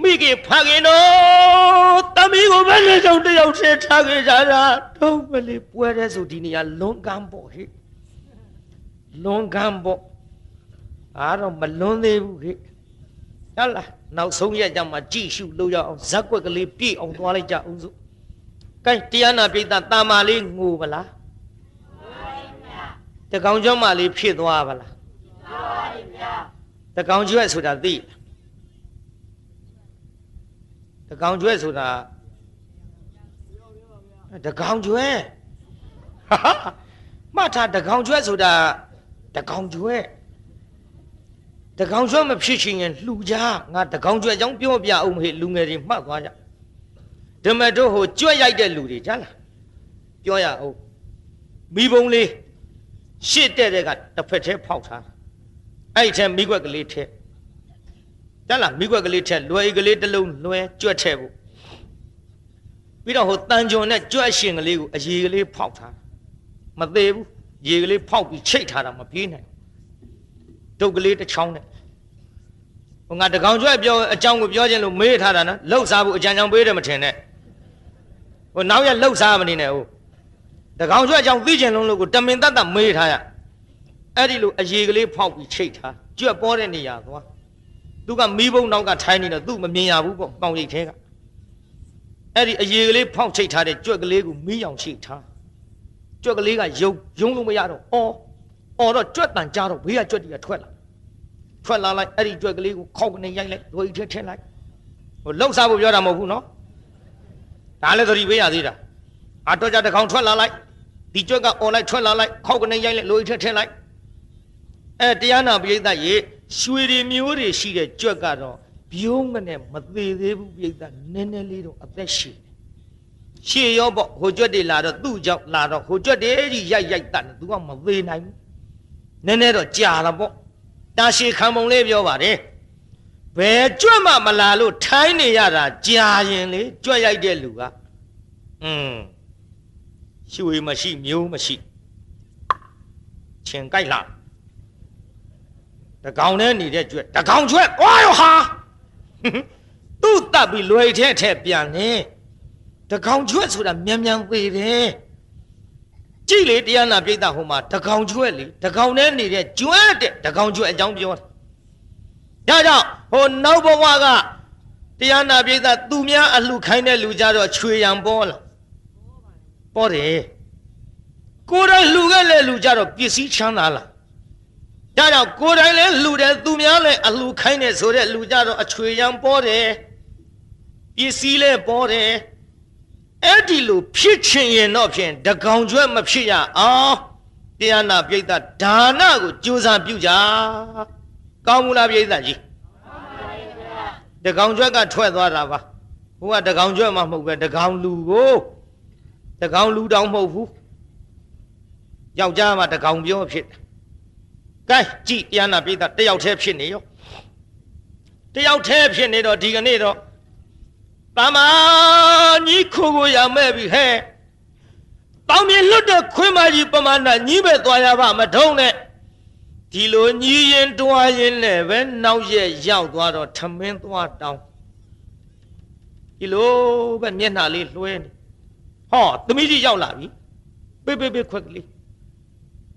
မိခင်ဖခင်တော့တမီးကိုပဲလေကြောင့်တယောက်ဆဲထားခဲ့ကြတာတော့မလေးပွဲတဲ့ဆိုဒီနေရာလွန်ကန်းပေါ့ဟဲ့လွန်ကန်းပေါ့အားတော့မလွန်သေးဘူးဟဲ့ဟလာနောက်ဆုံးရက်ကြမှာကြည့်ရှုလို့ရအောင်ဇက်ွက်ကလေးပြည့်အောင်သွားလိုက်ကြအောင်စို့ကဲတရားနာပိဋကတာမာလေးငိုပါလားတကောင်ကျောင်းမလေးဖြစ်သွားပါလားတကောင်ကျွဲ့ဆိုတာသိလားတ ကောင်ကျွဲဆိုတာတကောင်ကျွဲဟာမှတ်ထားတကောင်ကျွဲဆိုတာတကောင်ကျွဲတကောင်ကျွဲမဖြစ်ချင်ရင်လှူကြငါတကောင်ကျွဲအကြောင်းပြောပြအောင်ဟေ့လူငယ်တွေမှတ်သွားကြဓမ္မတို့ဟိုကြွက်ရိုက်တဲ့လူတွေကြားလားပြောရအောင်မိဘုံလေးရှစ်တဲ့တဲ့ကတစ်ဖက်သေးဖောက်ထားအဲ့ဒီထဲမိကွက်ကလေးထဲ တက်လာမိကွက်ကလေးထက်လွယ်ကလေးတစ်လုံးလွယ်ကြွက်ထည့်ဖို့ပြီးတော့ဟိုတန်ကြုံနဲ့ကြွက်ရှင်ကလေးကိုအရေကလေးဖောက်ထားမသေးဘူးရေကလေးဖောက်ပြီးချိတ်ထားတာမပြေးနိုင်ဒုတ်ကလေးတစ်ချောင်းနဲ့ဟိုငါတကောင်ကြွက်ပြောအကြောင်းကိုပြောခြင်းလို့မေးထားတာနော်လှုပ်စားဖို့အကြံကြောင်ပေးတယ်မထင်နဲ့ဟိုနောက်ရလှုပ်စားမနေနဲ့ဟုတ်တကောင်ကြွက်အကြောင်းသိခြင်းလုံးလို့ကိုတမင်တတ်တမေးထားရအဲ့ဒီလိုအရေကလေးဖောက်ပြီးချိတ်ထားကြွက်ပေါ်တဲ့နေရာသွား သူကမီးဘုံနောက်ကထိုင်းနေတော့သူ့မမြင်ရဘူးပေါ့ပေါင်ရိပ်ထဲကအဲ့ဒီအရေကလေးဖောက်ချိတ်ထားတဲ့ကြွက်ကလေးကိုမီးအောင်ချိတ်ထားကြွက်ကလေးကယုံယုံလို့မရတော့အော်အော်တော့ကြွက်တန်ကြတော့ဘေးကကြွက်တီကထွက်လာထွက်လာလိုက်အဲ့ဒီကြွက်ကလေးကိုခောက်ကနေရိုက်လိုက်ဒိုးထဲထည့်လိုက်ဟိုလှုပ်ရှားဖို့ပြောတာမဟုတ်ဘူးနော်ဒါလည်းသတိပေးရသေးတာအတော့ကြတကောင်ထွက်လာလိုက်ဒီကြွက်ကအော်လိုက်ထွက်လာလိုက်ခောက်ကနေရိုက်လိုက်လိုထဲထည့်လိုက်အဲတရားနာပိဋကရေ ရွှေတွေမျိုးတွေရှိတဲ့ကြွက်ကတော့ဘိုးငနဲ့မသေးသေးဘူးပိဋကနည်းနည်းလေးတော့အသက်ရှည်တယ်ရှည်ရောပေါ့ဟိုကြွက်တွေလာတော့သူ့ကြောင့်လာတော့ဟိုကြွက်တွေကြီးရိုက်ရိုက်တတ်တယ်သူကမသေးနိုင်ဘူးနည်းနည်းတော့ကြာတာပေါ့တာရှည်ခံပုံလေးပြောပါတယ်ဘယ်ကြွက်မှမလာလို့ထိုင်းနေရတာကြာရင်လေကြွက်ရိုက်တဲ့လူကอืมရွှေမရှိမျိုးမရှိချင်းကြိုက်လား တကောင်နဲ့နေတဲ့ကျွဲတကောင်ကျွဲကွာရောဟာသူ့တပ်ပြီးလွယ်ထဲထဲပြန်နေတကောင်ကျွဲဆိုတာမြန်မြန်သေးတယ်ကြည့်လေတရားနာပြိဿဟိုမှာတကောင်ကျွဲလေတကောင်နဲ့နေတဲ့ကျွဲတဲ့တကောင်ကျွဲအကြောင်းပြောတာဒါကြောင့်ဟိုနောက်ဘဝကတရားနာပြိဿသူများအလှခိုင်းတဲ့လူကြတော့ချွေရံပေါ်လာပေါ်တယ်ကိုယ်တိုင်လှူခဲ့တဲ့လူကြတော့ပစ္စည်းချမ်းသာလား ဒါကြောင့်ကိုယ်တိုင်လည်းလှူတယ်သူများလည်းအလှခိုင်းတယ်ဆိုတဲ့လူကြတော့အချွေရန်ပေါ်တယ်ပစ္စည်းလည်းပေါ်တယ်အဲ့ဒီလိုဖြစ်ချင်ရင်တော့ဖြင့်တကောင်ကျွဲ့မဖြစ်ရအောင်တရားနာပြိဿဒါနကိုကြိုးစားပြုကြကောင်းမလားပြိဿကြီးတကောင်ကျွက်ကထွက်သွားတာပါဟိုကတကောင်ကျွက်မှမဟုတ်ပဲတကောင်လူကိုတကောင်လူတောင်မဟုတ်ဘူးယောက်ျားမှတကောင်ပြောဖြစ်တယ် ကဲကြည်တရားနာပြိဿတယောက်တည်းဖြစ်နေရောတယောက်တည်းဖြစ်နေတော့ဒီကနေ့တော့တမညီခိုကိုရမဲ့ပြီဟဲ့တောင်မြင်လွတ်တဲ့ခွင်းမကြီးပမာဏညီးပဲသွားရပါမထုံးနဲ့ဒီလိုညီးရင်တွားရင်လည်းပဲနောက်ရက်ရောက်သွားတော့ထမင်းသွားတောင်းဒီလိုပဲမျက်နှာလေးလွှဲနေဟောသမီးကြီးရောက်လာပြီပေးပေးပေးခွက်ကလေး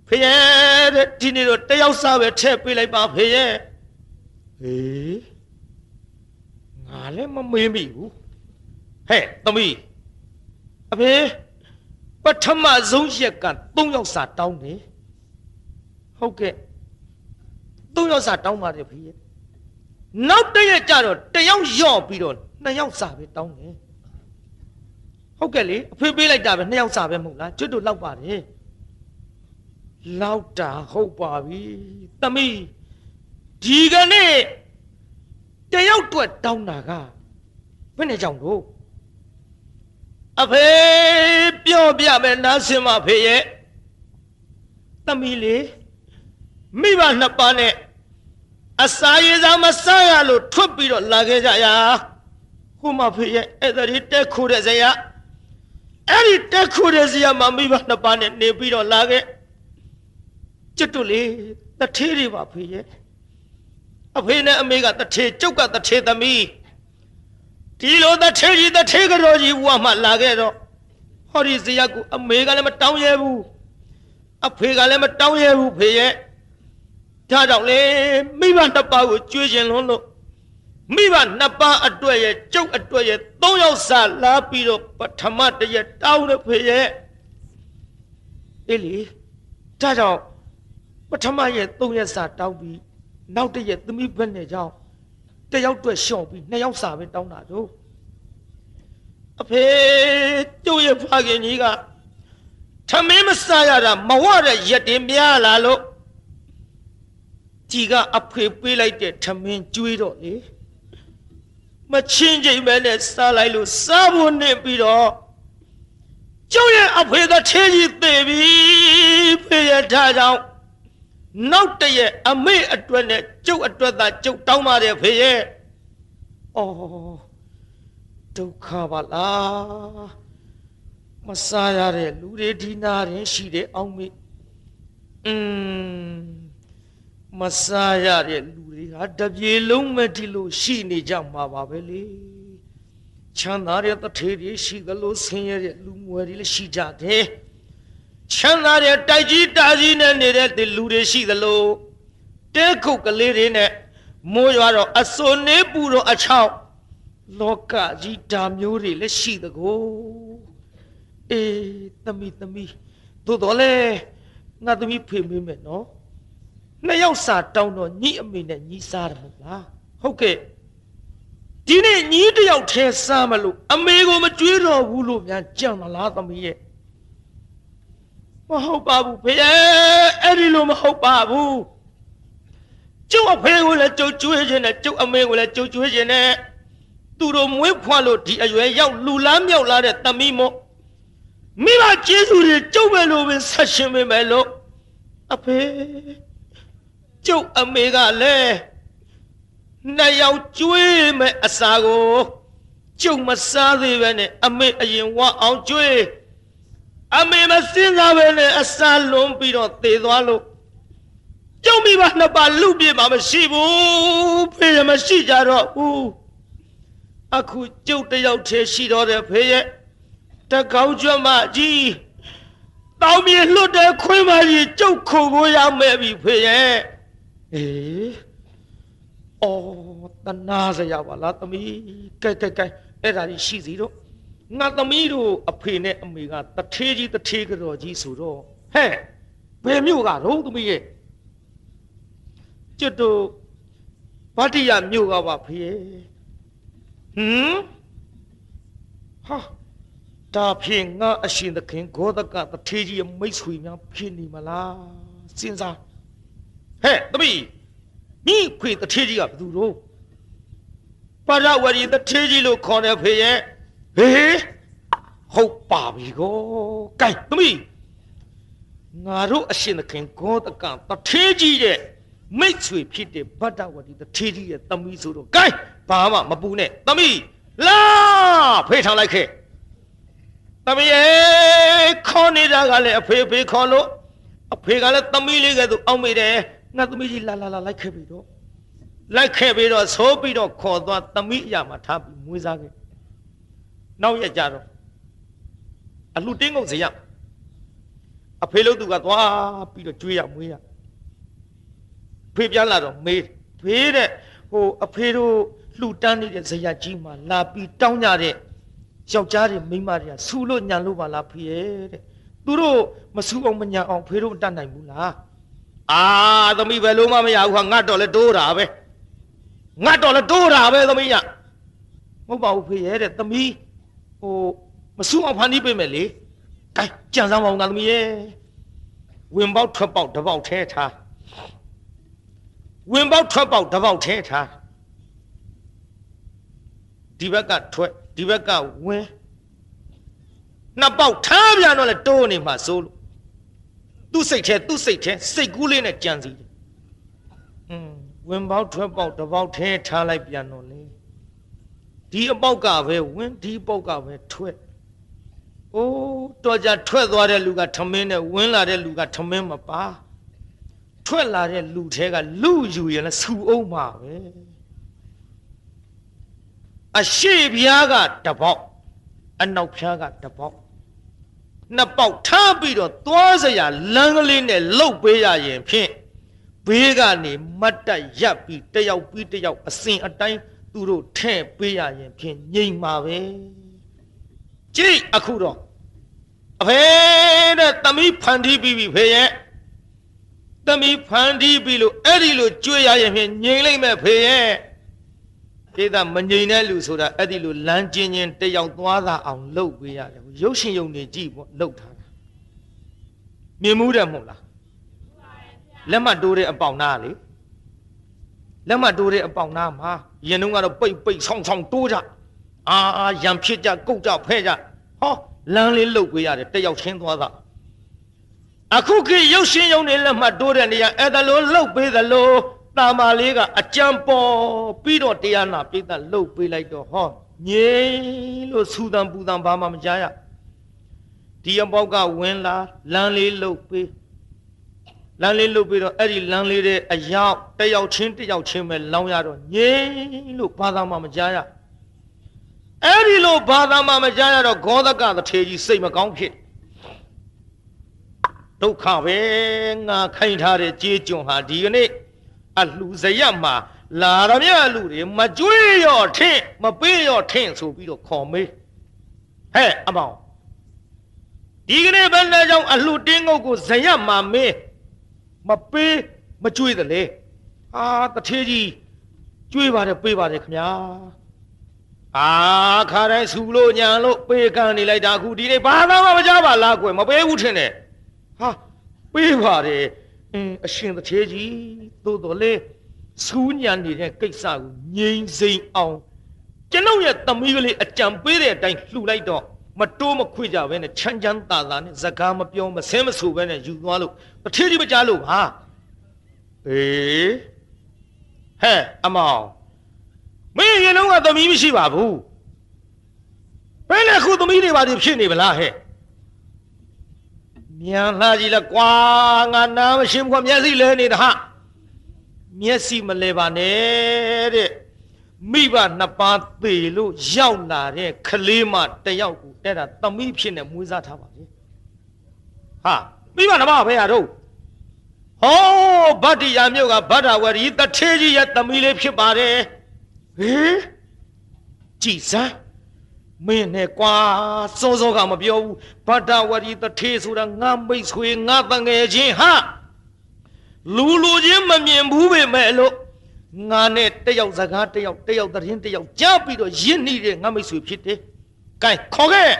ဖေရဲ့တဲ့ဒီနေ့တော့တယောက်စားပဲထည့်ပေးလိုက်ပါဖေရဲ့ဟေးငါလည်းမမေးမိဘူးဟဲ့သမီးအဖေပထမဆုံးရက်က၃ယောက်စာတောင်းတယ်ဟုတ်ကဲ့၃ယောက်စာတောင်းပါတယ်ဖေရဲ့နောက်တစ်ရက်ကျတော့တယောက်ယော့ပြီးတော့နှစ်ယောက်စာပဲတောင်းတယ်ဟုတ်ကဲ့လေအဖေပေးလိုက်တာပဲနှစ်ယောက်စာပဲမဟုတ်လားကျွတ်တို့လောက်ပါတယ် လောက်တာဟုတ်ပါပြီသမီးဒီကနေ့တယောက်တွက်တောင်းတာကဘယ်နဲ့ကြောင့်တို့အဖေပြောပြမယ်နားဆင်မဖေရဲ့သမီးလေးမိဘနှစ်ပါးနဲ့အစာရည်စားမစားရလို့ထွက်ပြီးတော့လာခဲ့ကြရာဟိုမဖေရဲ့အဲ့ဒါဒီတက်ခိုးတဲ့ဇယအဲ့ဒီတက်ခိုးတဲ့ဇယမှာမိဘနှစ်ပါးနဲ့နေပြီးတော့လာခဲ့ ကျွတ်တူလေးတထေးတွေပါဖေရဲ့အဖေနဲ့အမေကတထေးကျုပ်ကတထေးသမီးဒီလိုတထေးကြီးတထေးကတော်ကြီးဘဝမှာလာခဲ့တော့ဟောဒီဇယကိုအမေကလည်းမတောင်းရဲဘူးအဖေကလည်းမတောင်းရဲဘူးဖေရဲ့ဒါကြောင့်လေမိဘနှစ်ပါးကိုကြွေးခြင်းလွန်းလို့မိဘနှစ်ပါးအတွက်ရဲ့ကျုပ်အတွက်ရဲ့သုံးယောက်စာလာပြီးတော့ပထမတရက်တောင်းတဲ့ဖေရဲ့အေးလေဒါကြောင့် ပထမရဲ့သုံးရက်စာတောင်းပြီးနောက်တရက်သမီးဘက်နဲ့ကြောင်းတယောက်အတွက်ရှော့ပြီးနှစ်ယောက်စာပဲတောင်းတာတို့အဖေကျုပ်ရဲ့ဖခင်ကြီးကထမင်းမစားရတာမဝတဲ့ရက်တင်များလာလို့ကြည်ကအဖေပေးလိုက်တဲ့ထမင်းကျွေးတော့လေမချင်းချိန်ပဲနဲ့စားလိုက်လို့စားဖို့နေပြီးတော့ကျုပ်ရဲ့အဖေကထေးကြီးသေပြီဖေရထားကြောင့် နောက်တည့်အမေအတွက်နဲ့ကျုပ်အတွက်သာကျုပ်တောင်းပါတယ်ဖေရဲ့အော်ဒုက္ခပါလားမစားရတဲ့လူတွေဒီနာရင်ရှိတယ်အောင်မေอืมမစားရတဲ့လူတွေဟာတပြေလုံးမဲ့ဒီလိုရှိနေကြမှာပါပဲလေချမ်းသာတဲ့တထေးတွေရှိသလိုဆင်းရဲတဲ့လူငွယ်တွေလည်းရှိကြတယ် ချမ်းသာတဲ့တိုက်ကြီးတာကြီးနဲ့နေတဲ့ဒီလူတွေရှိသလိုတဲခုတ်ကလေးတွေနဲ့မိုးရွာတော့အစွန်နေပူတော့အချောက်လောကကြီးဓာမျိုးတွေလည်းရှိသကိုအေးသမီးသမီးသို့တော်လဲငါသမီးဖေမေးမယ်နော်နှစ်ယောက်စာတောင်းတော့ညီအမေနဲ့ညီစားတယ်မဟုတ်လားဟုတ်ကဲ့ဒီနေ့ညီတယောက်ထဲစားမလို့အမေကိုမကြွေးတော့ဘူးလို့များကြံ့မလားသမီးရဲ့ မဟုတ်ပါဘူးဖေအဲ့ဒီလိုမဟုတ်ပါဘူးကျုပ်အဖေကိုလည်းကျုပ်ကြွေးခြင်းနဲ့ကျုပ်အမေကိုလည်းကျုပ်ကြွေးခြင်းနဲ့သူတို့မွေးဖွားလို့ဒီအရွယ်ရောက်လူလားမြောက်လာတဲ့သမီးမို့မိဘကျေးဇူးတွေကျုပ်ပဲလို့ပဲဆက်ရှင်ပေးမယ်လို့အဖေကျုပ်အမေကလည်းနှစ်ယောက်ကျွေးမဲ့အစာကိုကျုပ်မစားသေးပဲနဲ့အမေအရင်ဝအောင်ကျွေး အမေမစင်းစားပဲနဲ့အစာလွန်ပြီးတော့သေသွားလို့ကျုပ်မိဘနှစ်ပါးလူပြေမှာမရှိဘူးဖေရမရှိကြတော့ဘူးအခုကျုပ်တယောက်တည်းရှိတော့တယ်ဖေရဲ့တကောင်းကျွတ်မကြီးတောင်းမြေလွတ်တဲ့ခွေးမကြီးကျုပ်ခုကိုရမဲ့ပြီဖေရဲ့အေးအော်တနာစရာပါလားသမီးကဲကဲကဲအဲ့ဒါကြီးရှိစီတော့ ငါသမီးတို့အဖေနဲ့အမေကတထေးကြီးတထေးကတော်ကြီးဆိုတော့ဟဲ့ဘယ်မြို့ကတော့သမီးရဲ့ကျွတ်တို့ဗတ္တိယမြို့ကပါဖေဟမ်ဟာဒါဖြင့်ငါအရှင်သခင်ဂေါသကတထေးကြီးရဲ့မိတ်ဆွေများဖြစ်နေမလားစဉ်းစားဟဲ့သမီးမိခွေတထေးကြီးကဘယ်သူတော့ပါရဝရီတထေးကြီးလို့ခေါ်တယ်ဖေရဲ့ ဟေးဟုတ်ပါပြီကိုကဲသမီးငါတို့အရှင်သခင်ဂေါသကတထေးကြီးရဲ့မိတ်ဆွေဖြစ်တဲ့ဗတ္တဝတီတထေးကြီးရဲ့သမီးဆိုတော့ကဲဘာမှမပူနဲ့သမီးလာဖေးထောင်လိုက်ခဲ့သမီးရဲ့ခေါ်နေတာကလည်းအဖေဖေခေါ်လို့အဖေကလည်းသမီးလေးကသူအောက်မိတယ်ငါသမီးကြီးလာလာလာလိုက်ခဲ့ပြီတော့လိုက်ခဲ့ပြီးတော့သိုးပြီးတော့ခေါ်သွားသမီးအရာမှာထားပြီးမွေးစားခဲ့ နောက်ရကြတော့အလှတင်းငုတ်စရအဖေလို့သူကသွားပြီးတော့ကျွေးရမွေးရဖေပြန်လာတော့မေးဖေးတဲ့ဟိုအဖေတို့လှူတန်းနေတဲ့ဇယကြီးမှာလာပြီးတောင်းကြတဲ့ယောက်ျားတွေမိန်းမတွေကဆူလို့ညံလို့ပါလားဖေရဲ့တဲ့သူတို့မဆူအောင်မညံအောင်ဖေတို့မတတ်နိုင်ဘူးလားအာသမီးဘယ်လို့မှမရဘူးဟာငတ်တော့လဲတိုးတာပဲငတ်တော့လဲတိုးတာပဲသမီးရမဟုတ်ပါဘူးဖေရဲ့တဲ့သမီး ဟိုမဆူအောင်ဖန်တီးပေးမယ်လေကဲကြံစမ်းပါဦးငါသမီးရဲ့ဝင်ပေါက်ထွက်ပေါက်တစ်ပေါက်ထဲထားဝင်ပေါက်ထွက်ပေါက်တစ်ပေါက်ထဲထားဒီဘက်ကထွက်ဒီဘက်ကဝင်နှစ်ပေါက်ထားပြန်တော့လေတိုးနေမှာစိုးလို့သူ့စိတ်ထဲသူ့စိတ်ထဲစိတ်ကူးလေးနဲ့ကြံစီတယ်อืมဝင်ပေါက်ထွက်ပေါက်တစ်ပေါက်ထဲထားလိုက်ပြန်တော့လေ ဒီအပေါက်ကပဲဝင်ဒီပေါက်ကပဲထွက်အိုးတော်ကြထွက်သွားတဲ့လူကထမင်းနဲ့ဝင်လာတဲ့လူကထမင်းမပါထွက်လာတဲ့လူထဲကလူယူရင်လည်းဆူအောင်ပါပဲအရှိပြားကတပေါက်အနောက်ပြားကတပေါက်နှစ်ပေါက်ထားပြီးတော့သွားစရာလမ်းကလေးနဲ့လှုပ်ပေးရရင်ဖြင့်ဘေးကနေမတ်တက်ရပ်ပြီးတယောက်ပြီးတယောက်အစဉ်အတိုင်း သူတို့ထဲ့ပေးရရင်ဖြင့်ငြိမ်ပါပဲကြည့်အခုတော့အဖေတဲ့သမီးဖန်တီးပြီးပြီဖေရဲ့သမီးဖန်တီးပြီးလို့အဲ့ဒီလိုကြွေရရင်ဖြင့်ငြိမ်လိုက်မဲ့ဖေရဲ့ကိစ္စမငြိမ်တဲ့လူဆိုတာအဲ့ဒီလိုလမ်းကျဉ်ချင်းတယောက်သွားတာအောင်လှုပ်ပေးရတယ်ရုပ်ရှင်ယုံနေကြည့်ပေါ့လှုပ်ထားတာမြင်မှုတယ်မဟုတ်လားလက်မှတ်တိုးတဲ့အပေါင်သားလေ လက်မှတ်တိုးတဲ့အပေါင်သားမှာရင်တုန်းကတော့ပိတ်ပိတ်ဆောင်းဆောင်းတိုးကြအာအာရံဖြစ်ကြကုတ်ကြဖဲကြဟောလမ်းလေးလှုပ်ပေးရတယ်တယောက်ချင်းသွားတာအခုခေတ်ရုပ်ရှင်ယုံနေလက်မှတ်တိုးတဲ့နေရာအဲ့ဒါလိုလှုပ်ပေးသလိုတာမာလေးကအကြံပေါ်ပြီးတော့တရားနာပိဋကလှုပ်ပေးလိုက်တော့ဟောငြိမ်လို့ဆူတံပူတံဘာမှမကြားရဒီအပေါက်ကဝင်လာလမ်းလေးလှုပ်ပေး လမ်းလေးလှုပ်ပြီးတော့အဲ့ဒီလမ်းလေးတဲ့အရောက်တယောက်ချင်းတယောက်ချင်းပဲလောင်းရတော့ငြိမ်လို့ဘာသာမှမကြားရအဲ့ဒီလိုဘာသာမှမကြားရတော့ဂောဒကသထေကြီးစိတ်မကောင်းဖြစ်ဒုက္ခပဲငါခိုင်းထားတဲ့ကြေးကျွန်ဟာဒီကနေ့အလှစရက်မှာလာရမြလူတွေမကြွေးရောထင့်မပေးရောထင့်ဆိုပြီးတော့ခေါ်မေးဟဲ့အမောင်ဒီကနေ့ဘယ်နဲ့ကြောင့်အလှတင်းငုတ်ကိုဇရက်မှာမေး မပေးမကြွေးတယ်လေအာတထေးကြီးကြွေးပါတယ်ပေးပါတယ်ခင်ဗျာအာခါတိုင်းဆူလို့ညာလို့ပေးကန်နေလိုက်တာအခုဒီနေ့ဘာသာမှမကြပါလားကွယ်မပေးဘူးထင်တယ်ဟာပေးပါတယ်အင်းအရှင်တထေးကြီးသို့တော်လေဆူးညံနေတဲ့ကိစ္စကိုငြိမ်စိမ်အောင်ကျွန်ုပ်ရဲ့သမီးကလေးအကြံပေးတဲ့အတိုင်းလှူလိုက်တော့ မတိုးမခွေကြပဲနဲ့ချမ်းချမ်းသာသာနဲ့စကားမပြောမဆင်းမဆူပဲနဲ့ယူသွားလို့တထေးကြီးမကြားလို့ဟာအေးဟဲ့အမောင်မင်းရင်လုံးကသမီးမရှိပါဘူးဘယ်နဲ့ခုသမီးတွေပါဖြစ်နေဗလားဟဲ့မြန်လှကြည့်လဲကွာငါနာမရှိဘူးကွာမျက်စိလဲနေတာဟာမျက်စိမလဲပါနဲ့တဲ့ မိဘနှစ်ပါးသေလို့ရောက်လာတဲ့ကလေးမတယောက်ကိုတဲ့တာသမီးဖြစ်နေမွေးစားထားပါလေဟာမိဘနှစ်ပါးဘယ်ရတော့ဟောဗတ္တိယာမြို့ကဗတ္တဝရီတထေးကြီးရဲ့သမီးလေးဖြစ်ပါတယ်ဟေးကြည်စမ်းမင်းနဲ့ကွာစောစောကမပြောဘူးဗတ္တဝရီတထေးဆိုတာငါမိတ်ဆွေငါတငယ်ချင်းဟာလူလူချင်းမမြင်ဘူးပဲမဲ့လို့ ငါနဲ့တယောက်စကားတယောက်တယောက်သတင်းတယောက်ကြားပြီးတော့ရင့်နေတဲ့ငါမိတ်ဆွေဖြစ်တယ်။ကဲခေါ်ခဲ့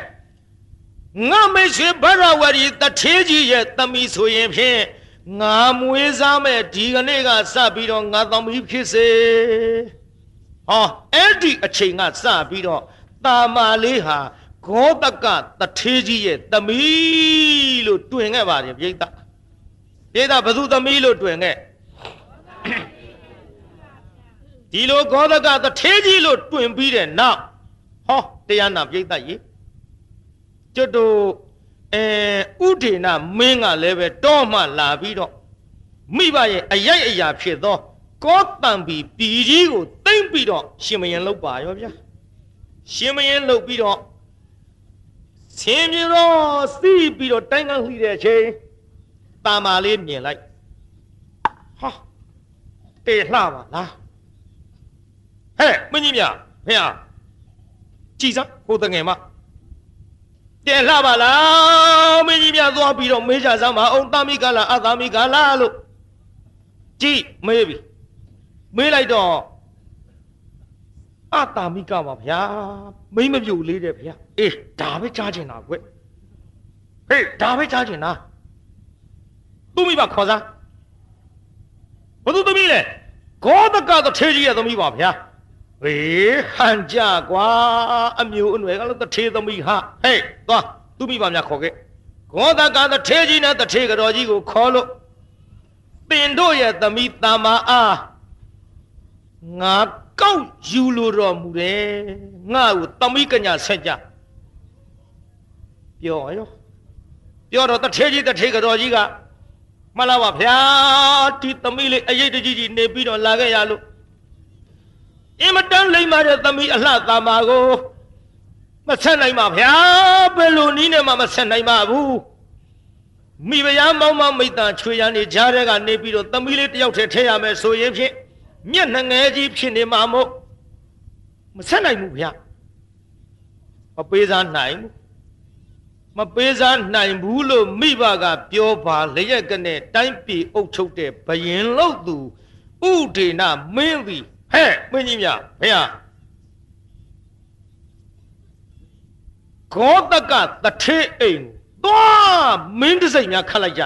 ငါမေရွှေဘရဝရီတထေးကြီးရဲ့သမီးဆိုရင်ဖြင့်ငါမွေးစားမဲ့ဒီကနေ့ကစပြီးတော့ငါသမီးဖြစ်စေဟောအဲ့ဒီအချိန်ကစပြီးတော့တာမာလေးဟာဂောတကတထေးကြီးရဲ့သမီးလို့တွင်ခဲ့ပါတယ်ပြိဿပြိဿဘသူသမီးလို့တွင်ခဲ့ ဒီလိုဂောတကတထေးကြီးလို့တွင်ပြီးတဲ့နောက်ဟောတရားနာပြိဿရေကျွတ်တို့အဲဥဒေနမင်းကလည်းပဲတောမှလာပြီးတော့မိဘရဲ့အယိုက်အရာဖြစ်သောကောတံပီပြည်ကြီးကိုတိမ့်ပြီးတော့ရှင်မယင်လောက်ပါရောဗျာရှင်မယင်လောက်ပြီးတော့ဆင်းပြေတော့စီးပြီးတော့တိုင်းကလှီးတဲ့အချိန်တာမာလေးမြင်လိုက်ဟာတေလှပါလား ဟဲ့မင်းကြီးမြဖေဟာကြည်စမ်းဟိုတငယ်မတဲလှပါလားမင်းကြီးမြသွားပြီးတော့မေးချစမ်းပါအောင်တာမိကလာအသာမိကလာလို့ကြည်မေးပြီမေးလိုက်တော့အတာမိကပါဗျာမိမပြုတ်လေးတဲ့ဗျာအေးဒါပဲကြားချင်တာကွဟေးဒါပဲကြားချင်တာသူမိဘခေါ်စားဘသူသမီးလဲဂောတကတထေကြီးရဲ့သမီးပါဗျာ ဟေးဟန်ကြကွာအမျိုးအနွယ်ကလည်းတထေသမီးဟာဟေးသွားသူမိဘများခေါ်ခဲ့ဂောတကတထေကြီးနဲ့တထေကတော်ကြီးကိုခေါ်လို့တင်တို့ရဲ့သမီးတာမာအားငါကောက်ယူလိုတော်မူတယ်ငါ့ကိုသမီးကညာဆက်ကြပြောရောပြောတော့တထေကြီးတထေကတော်ကြီးကမလားပါဗျာဒီသမီးလေးအရေးတကြီးကြီးနေပြီးတော့လာခဲ့ရလို့ အင်မတန်လိမ့်မာတဲ့သမီးအလှသာမာကိုမဆက်နိုင်ပါဗျာဘယ်လိုနည်းနဲ့မှမဆက်နိုင်ပါဘူးမိဖုရားမောင်းမမိတ်တန်ချွေရန်နေကြားတဲ့ကနေပြီးတော့သမီးလေးတယောက်တည်းထဲရမယ်ဆိုရင်ဖြင့်မျက်နှငယ်ကြီးဖြစ်နေမှာမို့မဆက်နိုင်ဘူးဗျာမပေးစားနိုင်ဘူးမပေးစားနိုင်ဘူးလို့မိဘကပြောပါလျက်ကနဲ့တိုင်းပြည်အုပ်ချုပ်တဲ့ဘယင်လို့သူဥဒေနမင်းသည် ဟဲ့မင်းကြီးမြဘယ်ဟာကောတကတထေအိမ်သွားမင်းတစိတ်များခတ်လိုက်ကြ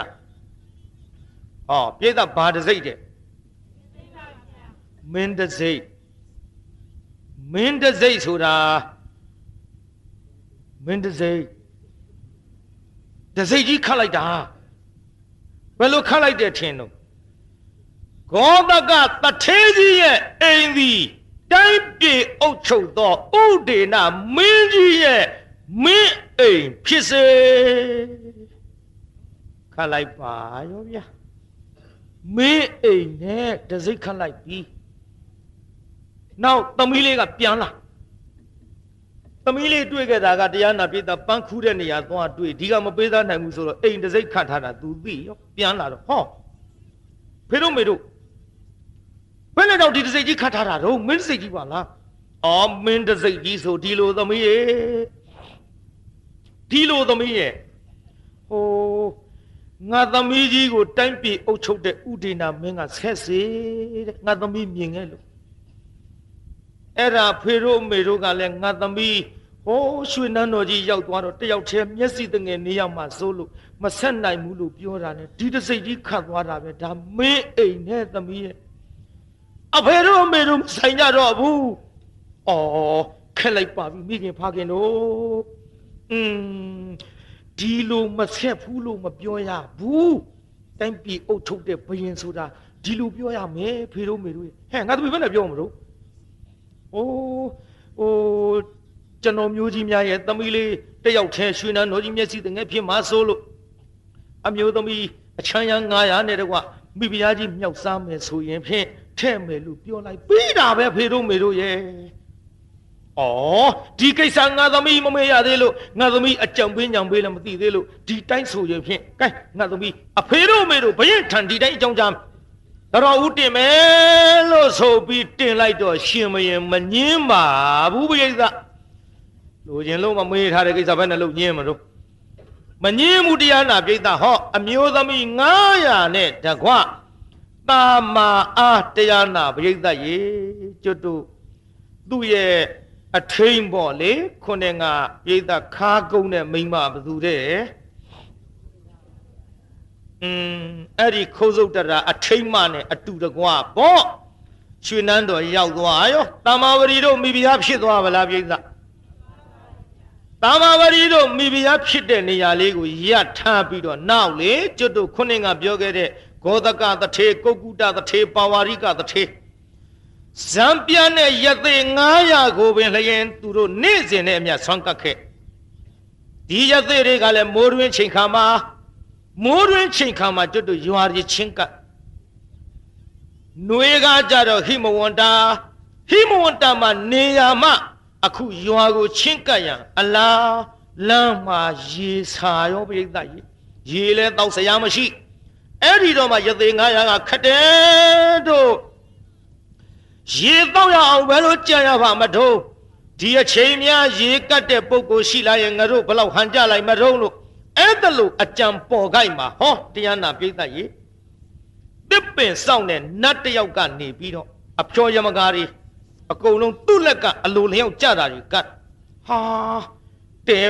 ဟောပြေးတာဘာတစိတ်တဲ့မင်းတစိတ်မင်းတစိတ်ဆိုတာမင်းတစိတ်တစိတ်ကြီးခတ်လိုက်တာဘယ်လိုခတ်လိုက်တဲ့ထင်တော့ ဂောတကတထေးကြီးရဲ့အိမ်သည်တိုင်းပြည်အုပ်ချုပ်သောဥဒေနမင်းကြီးရဲ့မင်းအိမ်ဖြစ်စေခတ်လိုက်ပါရောဗျာမင်းအိမ်နဲ့တစိတ်ခတ်လိုက်ပြီနောက်သမီးလေးကပြန်လာသမီးလေးတွေ့ခဲ့တာကတရားနာပိသပန်းခူးတဲ့နေရာသွားတွေ့ဒီကမပေးသားနိုင်ဘူးဆိုတော့အိမ်တစိတ်ခတ်ထားတာ तू သိရောပြန်လာတော့ဟောဖေတို့မေတို့ ဘယ်နဲ့တော့ဒီတစိတ်ကြီးခတ်ထားတာတော့မင်းတစိတ်ကြီးပါလားအော်မင်းတစိတ်ကြီးဆိုဒီလိုသမီးရေဒီလိုသမီးရဲ့ဟိုငါသမီးကြီးကိုတိုင်းပြည်အုပ်ချုပ်တဲ့ဥဒေနာမင်းကဆက်စေတဲ့ငါသမီးမြင်ခဲ့လို့အဲ့ဒါဖေတို့မေတို့ကလည်းငါသမီးဟိုးရွှေနန်းတော်ကြီးရောက်သွားတော့တယောက်တည်းမျက်စိတငယ်နေရောက်မှစိုးလို့မဆက်နိုင်ဘူးလို့ပြောတာ ਨੇ ဒီတစိတ်ကြီးခတ်သွားတာပဲဒါမင်းအိမ်နဲ့သမီးရဲ့ အဖေတို့မေတို့မဆိုင်ကြတော့ဘူးအော်ခက်လိုက်ပါပြီမိခင်ဖခင်တို့อืมဒီလိုမဆက်ဘူးလို့မပြောရဘူးတိုင်းပြည်အုပ်ချုပ်တဲ့ဘယင်ဆိုတာဒီလိုပြောရမယ်ဖေတို့မေတို့ဟဲ့ငါသမီးဘယ်နဲ့ပြောမလို့အိုးဟိုကျွန်တော်မျိုးကြီးများရဲ့သမီးလေးတယောက်ထဲရွှေနန်းတော်ကြီးမျက်စိတငယ်ဖြစ်မှာစိုးလို့အမျိုးသမီးအချမ်းရ900နဲ့တကွမိဖုရားကြီးမြောက်စားမယ်ဆိုရင်ဖြင့် ထဲ့မယ်လို့ပြောလိုက်ပြီးတာပဲဖေတို့မေတို့ရဲ့။အော်ဒီကိစ္စငါသမီးမမေ့ရသေးလို့ငါသမီးအကြံပေးညံပေးလည်းမသိသေးလို့ဒီတိုင်းဆိုရင်ဖြင့်ကဲငါသမီးအဖေတို့မေတို့ဘရင်ထန်ဒီတိုင်းအကြောင်းကြားတော်ဦးတင်မယ်လို့ဆိုပြီးတင်လိုက်တော့ရှင်မရင်မငင်းပါဘူးပိဿလူချင်းလုံးမမေးထားတဲ့ကိစ္စဘယ်နဲ့လို့ညင်းမလို့မငင်းမှုတရားနာပိဿဟောအမျိုးသမီး900နဲ့တကွ တာမာအားတရားနာပိဿရေကျွတ်တို့သူ့ရဲ့အထိန်ပေါ့လေခုနှစ်ကပြိဿခါကုန်းတဲ့မိမဘသူတဲ့อืมအဲ့ဒီခိုးစုတ်တရာအထိန်မနဲ့အတူတကွပေါ့ရွှေနန်းတော်ရောက်သွားရောတမ္မာဝရီတို့မိဖုရားဖြစ်သွားဗလားပြိဿတမ္မာဝရီတို့မိဖုရားဖြစ်တဲ့နေရာလေးကိုရထားပြီးတော့နောက်လေကျွတ်တို့ခုနှစ်ကပြောခဲ့တဲ့ ဂောဒကတထေကုတ်ကုတတထေပါဝါရိကတထေဇံပြနဲ့ရသေး900ကိုပင်လျင်သူတို့နေ့စဉ်နဲ့အမျှဆွမ်းကပ်ခဲ့ဒီရသေးတွေကလည်းမိုးတွင်ချိန်ခါမှာမိုးတွင်ချိန်ခါမှာကျွတ်တို့ရွာရချင်းကပ်ຫນွေကကြတော့ဟိမဝန္တာဟိမဝန္တာမှာနေရမှအခုရွာကိုချင်းကပ်ရန်အလားလမ်းမှာရေစာရောပြိဿရေရေလဲတောက်စရာမရှိ အဲ့ဒီတော့မှရသေး900ကခတဲ့တို့ရေတော့ရအောင်ဘယ်လိုကြံရပါမထုံးဒီအချိန်များရေကတ်တဲ့ပုံကိုရှိလာရင်ငါတို့ဘလောက်ဟန်ကြလိုက်မထုံးလို့အဲ့ဒါလို့အကြံပေါ်ခိုက်မှာဟောတရားနာပြိဿရေတစ်ပင်စောင့်တဲ့နတ်တယောက်ကနေပြီးတော့အဖျော်ယမကားတွေအကုန်လုံးသူ့လက်ကအလိုလျောက်ကြတာတွေကတ်ဟာတဲ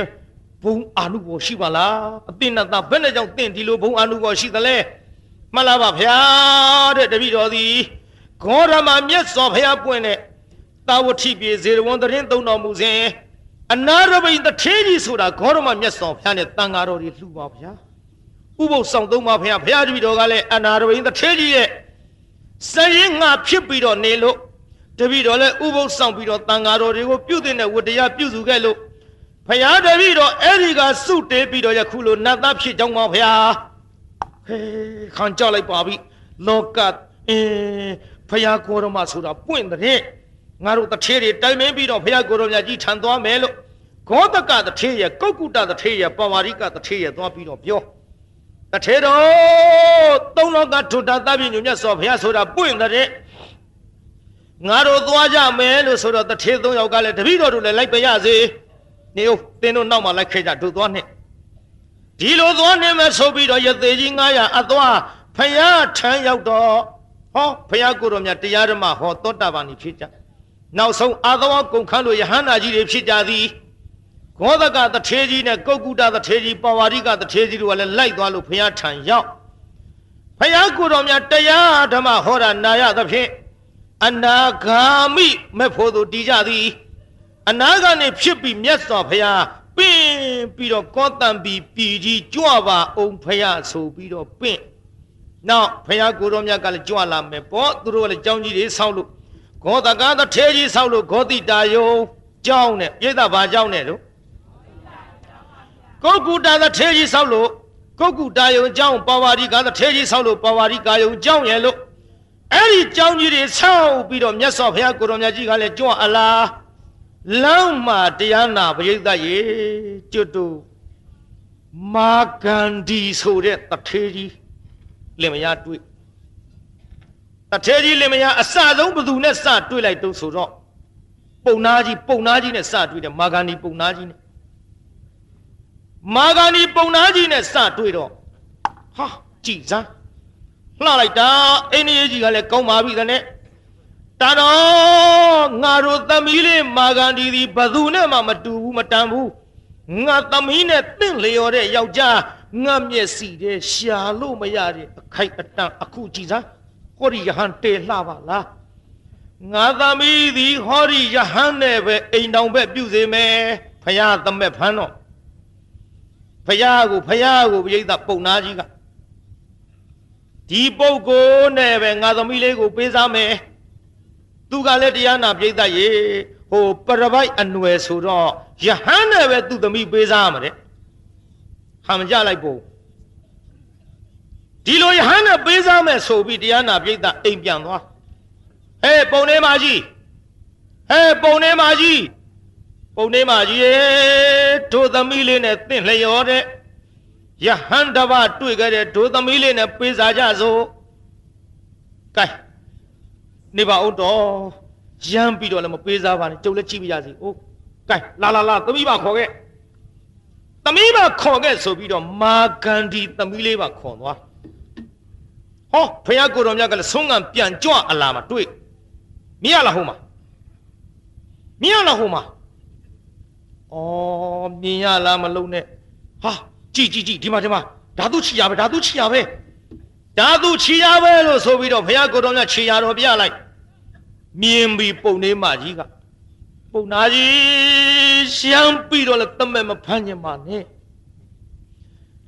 ဘုံအာနုဘောရှိပါလားအတင်းနဲ့သားဘယ်နဲ့ကြောင့်တင့်ဒီလိုဘုံအာနုဘောရှိသလဲ မှတ်လားပါဗျာတဲ့တပည့်တော်သည်ဂေါရမမြတ်စွာဘုရားပွင့်တဲ့တာဝတိပြေဇေရဝံတရင်သုံးတော်မူစဉ်အနာရဘိန်တထေးကြီးဆိုတာဂေါရမမြတ်စွာဘုရားနဲ့တန်ဃာတော်တွေလှူပါဗျာဥပုပ်ဆောင်သုံးပါဘုရားဘုရားတပည့်တော်ကလည်းအနာရဘိန်တထေးကြီးရဲ့စရင်ငါဖြစ်ပြီးတော့နေလို့တပည့်တော်လည်းဥပုပ်ဆောင်ပြီးတော့တန်ဃာတော်တွေကိုပြုတဲ့ဝတ္တရားပြုစုခဲ့လို့ဘုရားတပည့်တော်အဲ့ဒီကစုတေးပြီးတော့ယခုလိုနတ်သားဖြစ်ကြောင်းပါဘုရား ဟေးခံကြလိုက်ပါပြီလောကအင်းဖယားကိုရမဆိုတာပွင့်တဲ့ငါတို့တထေးတွေတိုင်မင်းပြီးတော့ဖယားကိုရမကြီးထံသွားမယ်လို့ဂောတကတထေးရဲ့ကုတ်ကုတတထေးရဲ့ပဝါရိကတထေးရဲ့သွားပြီးတော့ပြောတထေးတော်သုံးလောကထွတ်တာတပ်ပြညမြတ်စွာဘုရားဆိုတာပွင့်တဲ့ငါတို့သွားကြမယ်လို့ဆိုတော့တထေးသုံးယောက်ကလည်းတပည့်တော်တို့လည်းလိုက်ပြရစေနေဦးတင်းတို့နောက်မှလိုက်ခဲ့ကြတို့သွားနဲ့ ဒီလိုသွားနေမယ်ဆိုပြီးတော့ရသေးကြီး900အသွားဖယားထမ်းရောက်တော့ဟောဖယားကိုတော်မြတ်တရားဓမ္မဟောသောတာပန်ဖြစ်ကြနောက်ဆုံးအာသဝကုန်ခန်းလိုယဟန္တာကြီးတွေဖြစ်ကြသည်ဂောဒကတထေကြီးနဲ့ကုတ်ကုတတထေကြီးပဝါရိကတထေကြီးတို့ကလည်းလိုက်သွားလို့ဖယားထံရောက်ဖယားကိုတော်မြတ်တရားဓမ္မဟောတာနာရသဖြင့်အနာဂါမိမဲ့ဖို့သူတည်ကြသည် အနာကနေဖြစ်ပြီးမြတ်စွာဘုရား ပင့်ပြီးတော့ကောတံပြီးပြည်ကြီးကြွပါအောင်ဖယားဆိုပြီးတော့ပင့်နောက်ဖယားကိုတော်မြတ်ကလည်းကြွလာမယ်ပေါ့သူတို့ကလည်းကြောင်းကြီးတွေဆောက်လို့ဂောတကားတထေကြီးဆောက်လို့ဂောတိတာယုံကြောင်းနဲ့ပြိဿဘာကြောင်းနဲ့တို့ကုတ်ကူတာတထေကြီးဆောက်လို့ကုတ်ကူတာယုံကြောင်းပါဝါရီကတထေကြီးဆောက်လို့ပါဝါရီကာယုံကြောင်းရဲ့လို့အဲ့ဒီကြောင်းကြီးတွေဆောက်ပြီးတော့မြတ်စွာဘုရားကိုတော်မြတ်ကြီးကလည်းကြွအလား လမ်းမှာတရားနာပရိသတ်ရေကျွတ်တူမာဂန္ဒီဆိုတဲ့တထေကြီးလင်မယားတွေ့တထေကြီးလင်မယားအစဆုံးဘသူနဲ့စတွေ့လိုက်တော့ဆိုတော့ပုံနာကြီးပုံနာကြီးနဲ့စတွေ့တယ်မာဂန္ဒီပုံနာကြီးနဲ့မာဂန္ဒီပုံနာကြီးနဲ့စတွေ့တော့ဟာကြည်စမ်းလှလိုက်တာအိန္ဒိယကြီးကလည်းကောင်းပါပြီတဲ့ တာတော့ငါတို့သမီးလေးမာဂန္ဒီဒီဘသူနဲ့မှမတူဘူးမတန်ဘူးငါသမီးနဲ့တင့်လျော်တဲ့ယောက်ျားငါမျက်စီတဲ့ရှာလို့မရတဲ့အခိုက်အတန့်အခုကြည်စမ်းဟောဒီယဟန်တေလှပါလားငါသမီးသည်ဟောဒီယဟန်နဲ့ပဲအိမ်တောင်ပဲပြုစေမယ်ဖယားသမက်ဖန်းတော့ဖယားကိုဖယားကိုပြိဿပုံနာကြီးကဒီပုဂ္ဂိုလ်နဲ့ပဲငါသမီးလေးကိုပေးစားမယ် သူကလည်းတရားနာပြိဿရေဟိုပရပိုက်အနွယ်ဆိုတော့ယဟန်နဲ့ပဲသူ့သမီးပေးစားမှာတဲ့ဟမ်ကြလိုက်ပို့ဒီလိုယဟန်နဲ့ပေးစားမယ်ဆိုပြီးတရားနာပြိဿအိမ်ပြန်သွားဟဲ့ပုံနေမကြီးဟဲ့ပုံနေမကြီးပုံနေမကြီးရေတို့သမီးလေးနဲ့တင့်လျော်တဲ့ယဟန်တပတွေ့ခဲ့တဲ့တို့သမီးလေးနဲ့ပေးစားကြစို့ကဲ နေပါဦးတော့ရမ်းပြီးတော့လည်းမပေးစားပါနဲ့ကျုပ်လည်းကြည့်ပြရစီအိုးကဲလာလာလာသမီးပါခေါ်ခဲ့သမီးပါခေါ်ခဲ့ဆိုပြီးတော့မာဂန္ဒီသမီးလေးပါခေါ်သွားဟောဖယားကိုတော်မြတ်ကလည်းဆုံးကံပြန်ကြွအလာမှာတွေ့မြင်ရလားဟိုမှာမြင်ရလားဟိုမှာဩမြင်ရလားမလုံးနဲ့ဟာကြည်ကြည်ကြည်ဒီမှာဒီမှာဓာတုချီရပဲဓာတုချီရပဲ ဓာတုချီရပဲလို့ဆိုပြီးတော့ဘုရားကိုယ်တော်မြတ်ချီရတော်ပြလိုက်မြင်ပြီးပုံနေမကြီးကပုံနာကြီးရှမ်းပြီးတော့လည်းတမက်မဖမ်းညင်ပါနဲ့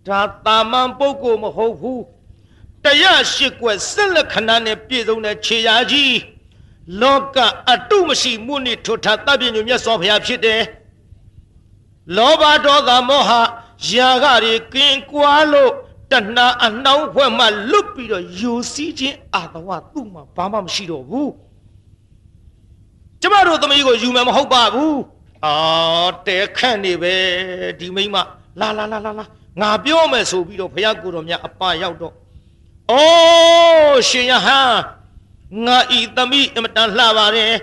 ဒါတာမန်ပုဂ္ဂိုလ်မဟုတ်ဘူးတရားရှိကွယ်ဆက်လက်ခဏနဲ့ပြည့်စုံတဲ့ခြေရာကြီးလောကအတုမရှိမှုနှင့်ထွထတပ်ပြညမြတ်စွာဘုရားဖြစ်တယ်လောဘဒေါသမောဟယာကတွေကင်းကွာလို့ တဏှာအနှောင်းဖွဲ့မှလွတ်ပြီးတော့ယူစည်းခြင်းအာတဝသူ့မှာဘာမှမရှိတော့ဘူးကျမတို့သမီးကိုယူမယ်မဟုတ်ပါဘူးအာတဲခန့်နေပဲဒီမိမလာလာလာလာလာငါပြောမယ်ဆိုပြီးတော့ဘုရားကိုယ်တော်မြတ်အပရောက်တော့အိုးရှင်ယဟန်ငါဤသမီးအမတန်လှပါတယ်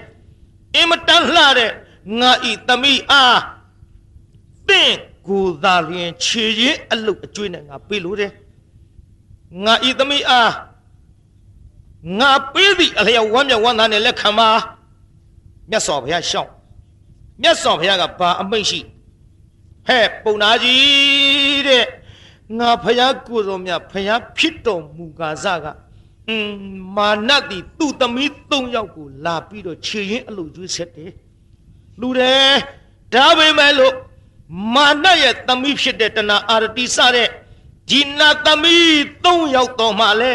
အမတန်လှတဲ့ငါဤသမီးအားသင်ကိုယ်သာလျင်ခြေရင်အလုတ်အကျွေးနဲ့ငါပေးလို့တယ် ငါဤသမီးအားငါပေးသည့်အလျော်ဝမ်းမြောက်ဝမ်းသာနဲ့လက်ခံပါမြတ်စွာဘုရားရှောင်းမြတ်စွာဘုရားကဘာအမိန့်ရှိဟဲ့ပုံနာကြီးတဲ့ငါဖယားကိုယ်တော်မြတ်ဖယားဖြစ်တော်မူကားစကအင်းမာနတိသူ့သမီး၃ယောက်ကိုလာပြီးတော့ခြေရင်အလုတ်ကျွေးဆက်တယ်လူတယ်ဒါပေမဲ့လို့မာနရဲ့သမီးဖြစ်တဲ့တဏှာအာရတိစတဲ့ ဒီနာသမီး၃ယောက်တော်မှလဲ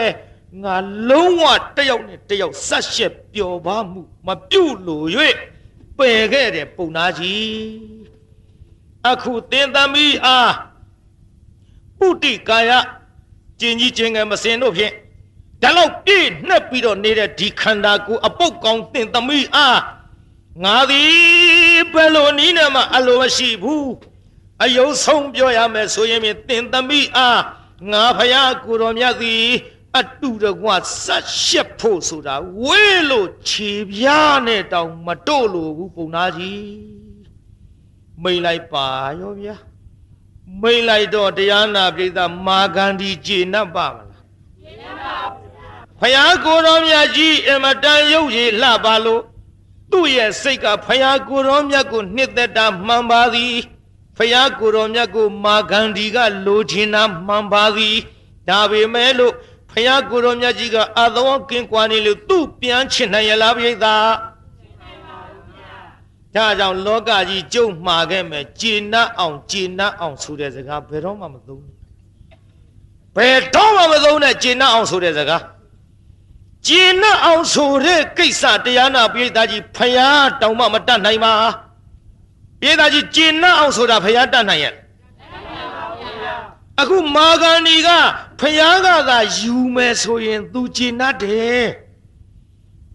ငါလုံးဝတယောက်နဲ့တယောက်ဆက်ရှက်ပျော်ပါမှုမပြုတ်လို့၍ပယ်ခဲ့တယ်ပုံနာကြီးအခုသင်သမီးအားပုတိကာယကျင်ကြီးကျင်ငယ်မစင်တို့ဖြင့်ဒါလောက်ပြည့်နှက်ပြီးတော့နေတဲ့ဒီခန္ဓာကိုယ်အပုတ်ကောင်းသင်သမီးအားငါသည်ဘယ်လိုနည်းနဲ့မှအလိုမရှိဘူး အယုံဆုံးပြောရမယ်ဆိုရင်သင်သမီးအားငါဖယားကိုတော်မြတ်သည်အတူတကွဆက်ရှက်ဖို့ဆိုတာဝေးလို့ခြေပြားနဲ့တောင်မတို့လို့ဘူးပုံနာကြီးမိန်လိုက်ပါရောဗျာမိန်လိုက်တော့တရားနာပိသမာဂန္ဒီကျေနပ်ပါမလားကျေနပ်ပါဘုရားကိုယ်တော်မြတ်ကြီးအမတန်ရုပ်ရည်လှပါလို့သူ့ရဲ့စိတ်ကဘုရားကိုယ်တော်မြတ်ကိုနှစ်သက်တာမှန်ပါသည် ဘုရားကိုယ်တော်မြတ်ကိုမာဂန္ဒီကလိုချင်တာမှန်ပါသည်ဒါပေမဲ့လို့ဘုရားကိုယ်တော်မြတ်ကြီးကအာသဝကင်းကွာနေလို့သူ့ပြန်ချင်နိုင်ရလားပြိဿဒါကြောင့်လောကကြီးကျုံမှာခဲ့မယ်ကျေနပ်အောင်ကျေနပ်အောင်ဆိုတဲ့စကားဘယ်တော့မှမသုံးဘူးဘယ်တော့မှမသုံးနဲ့ကျေနပ်အောင်ဆိုတဲ့စကားကျေနပ်အောင်ဆိုတဲ့ကိစ္စတရားနာပိဋကကြီးဖယားတောင်မှမတတ်နိုင်ပါ ပိဋကကြီးကျေနပ်အောင်ဆိုတာဖယားတတ်နိုင်ရဲ့အခုမာဂန္ဒီကဖယားကသာယူမယ်ဆိုရင် သူကျေနပ်တယ်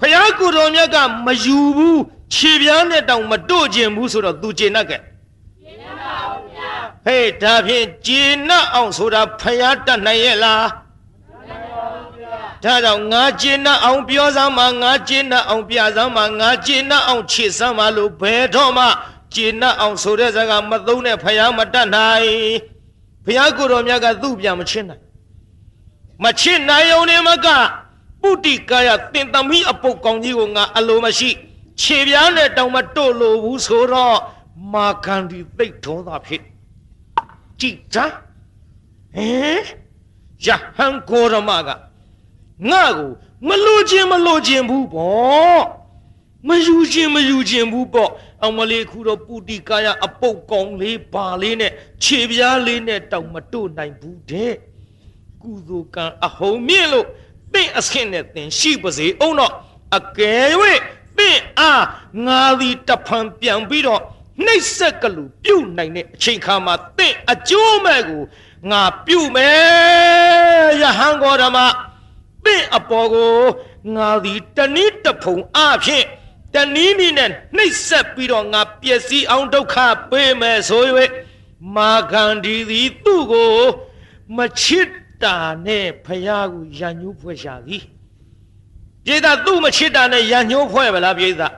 ဖယားကိုယ်တော်မြတ်ကမယူဘူးခြေပြားနဲ့တောင်မတို့ကျင်ဘူးဆိုတော့ तू ကျေနပ်ကဲကျေနပ်ပါဘူးဗျာဟေးဒါဖြင့်ကျေနပ်အောင်ဆိုတာဖယားတတ်နိုင်ရဲ့လားဒါကြောင့်ငါကျေနပ်အောင်ပြောစမ်းမှာငါကျေနပ်အောင်ပြစမ်းမှာငါကျေနပ်အောင်ခြေစမ်းမှာလို့ဘယ်တော့မှ ကျေနပ်အောင်ဆိုတဲ့စကားမသုံးတဲ့ဖယားမတတ်နိုင်ဖယားကိုယ်တော်မြတ်ကသူ့ပြန်မချစ်နိုင်မချစ်နိုင်ုံနဲ့မကပုတိကာယသင်သမီးအပုတ်ကောင်းကြီးကိုငါအလိုမရှိ ခြေပြားနဲ့တောင်မတို့လို့ဘူးဆိုတော့မာခန္ဒီသိတ်ဒေါသဖြစ်ကြည်တာဟင်ယဟန်ကိုရမကငါ့ကိုမလို့ခြင်းမလို့ခြင်းဘူးပေါ့ မယူခြင်းမယူခြင်းဘူးပေါ့အောင်မလေးခုတော့ပုတိကာယအပုတ်ကောင်လေးပါလေးနဲ့ခြေပြားလေးနဲ့တောင်မတို့နိုင်ဘူးတဲ့ကုသိုလ်ကံအဟုန်မြင့်လို့သင်အဆင့်နဲ့သင်ရှိပါစေအောင်တော့အကယ်၍သင်အားငါသည်တဖန်ပြန်ပြီးတော့နှိပ်စက်ကလူပြုတ်နိုင်တဲ့အချိန်ခါမှာသင်အကျိုးမဲ့ကိုငါပြုတ်မယ်ယဟန်ကောဓမ္မသင်အပေါ်ကိုငါသည်တနည်းတဖုံအဖြစ် တနည်းနည်းနဲ့နှိပ်ဆက်ပြီးတော့ငါပျက်စီးအောင်ဒုက္ခပေးမယ်ဆို၍မာဂန္ဒီသည်သူ့ကို မချစ်တာနဲ့ဖယားကိုရန်ညှိုးဖွဲ့ရှာသည်ပြေသာသူ့မချစ်တာနဲ့ရန်ညှိုးဖွဲ့ဗလားပြေသာ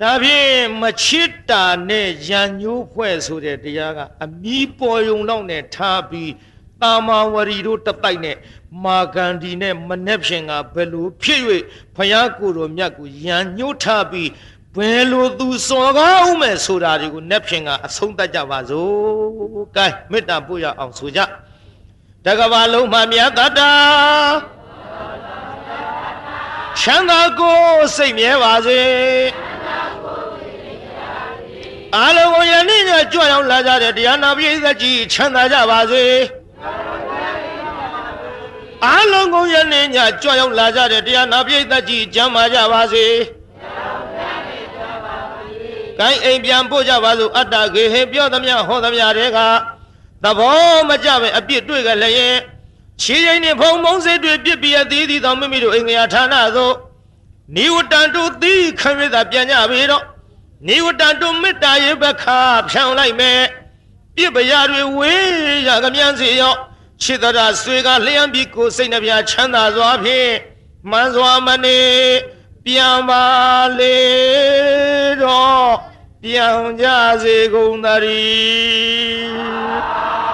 ဒါဖြင့်မချစ်တာနဲ့ရန်ညှိုးဖွဲ့ဆိုတဲ့တရားကအမီးပေါ်ယုံတော့နဲ့ထားပြီးတာမာဝရီတို့တတိုက်နဲ့ မာဂန္ဒီနဲ့မနှက်ဖြင်ကဘယ်လိုဖြစ်၍ဖယားကိုယ်တော်မြတ်ကိုရန်ညှိုးထားပြီးဘယ်လိုသူစော်ကားဦးမယ်ဆိုတာတွေကိုနက်ဖြင်ကအဆုံးသတ်ကြပါစို့ကဲမေတ္တာပို့ရအောင်ဆိုကြတကဘာလုံးမှမြတ်တတာချမ်းသာကိုစိတ်မြဲပါစေအားလုံးကိုယနေ့ညကြွရောက်လာကြတဲ့တရားနာပရိသတ်ကြီးချမ်းသာကြပါစေ အားလုံးကိုယနေ့ညကြွရောက်လာကြတဲ့တရားနာပရိသတ်ကြီးကျမ်းမာကြပါစေကိုင်းအိမ်ပြန်ပို့ကြပါစို့အတ္တကေဟေပြောသမျှဟောသမျှတွေကသဘောမကြပဲအပြစ်တွေ့ကြလည်းရင်ခြေရင်နဲ့ဖုံဖုံစေးတွေ့ပြစ်ပြအသေးသေးသောမိမိတို့အိမ်ငရာဌာနသို့နိဝတ္တန်တုသီခံရတာပြန်ကြပြီတော့နိဝတ္တန်တုမေတ္တာရေဘခဖြောင်းလိုက်မယ်ပြစ်ပရာတွေဝေးရကမြန်စီရော ခြေတရာဆွေကလျှံပြီးကိုယ်စိတ်နှပြချမ်းသာစွာဖြင့်မှန်စွာမနေပြန်ပါလေတော့ပြန်ကြစေကုန်သတည်း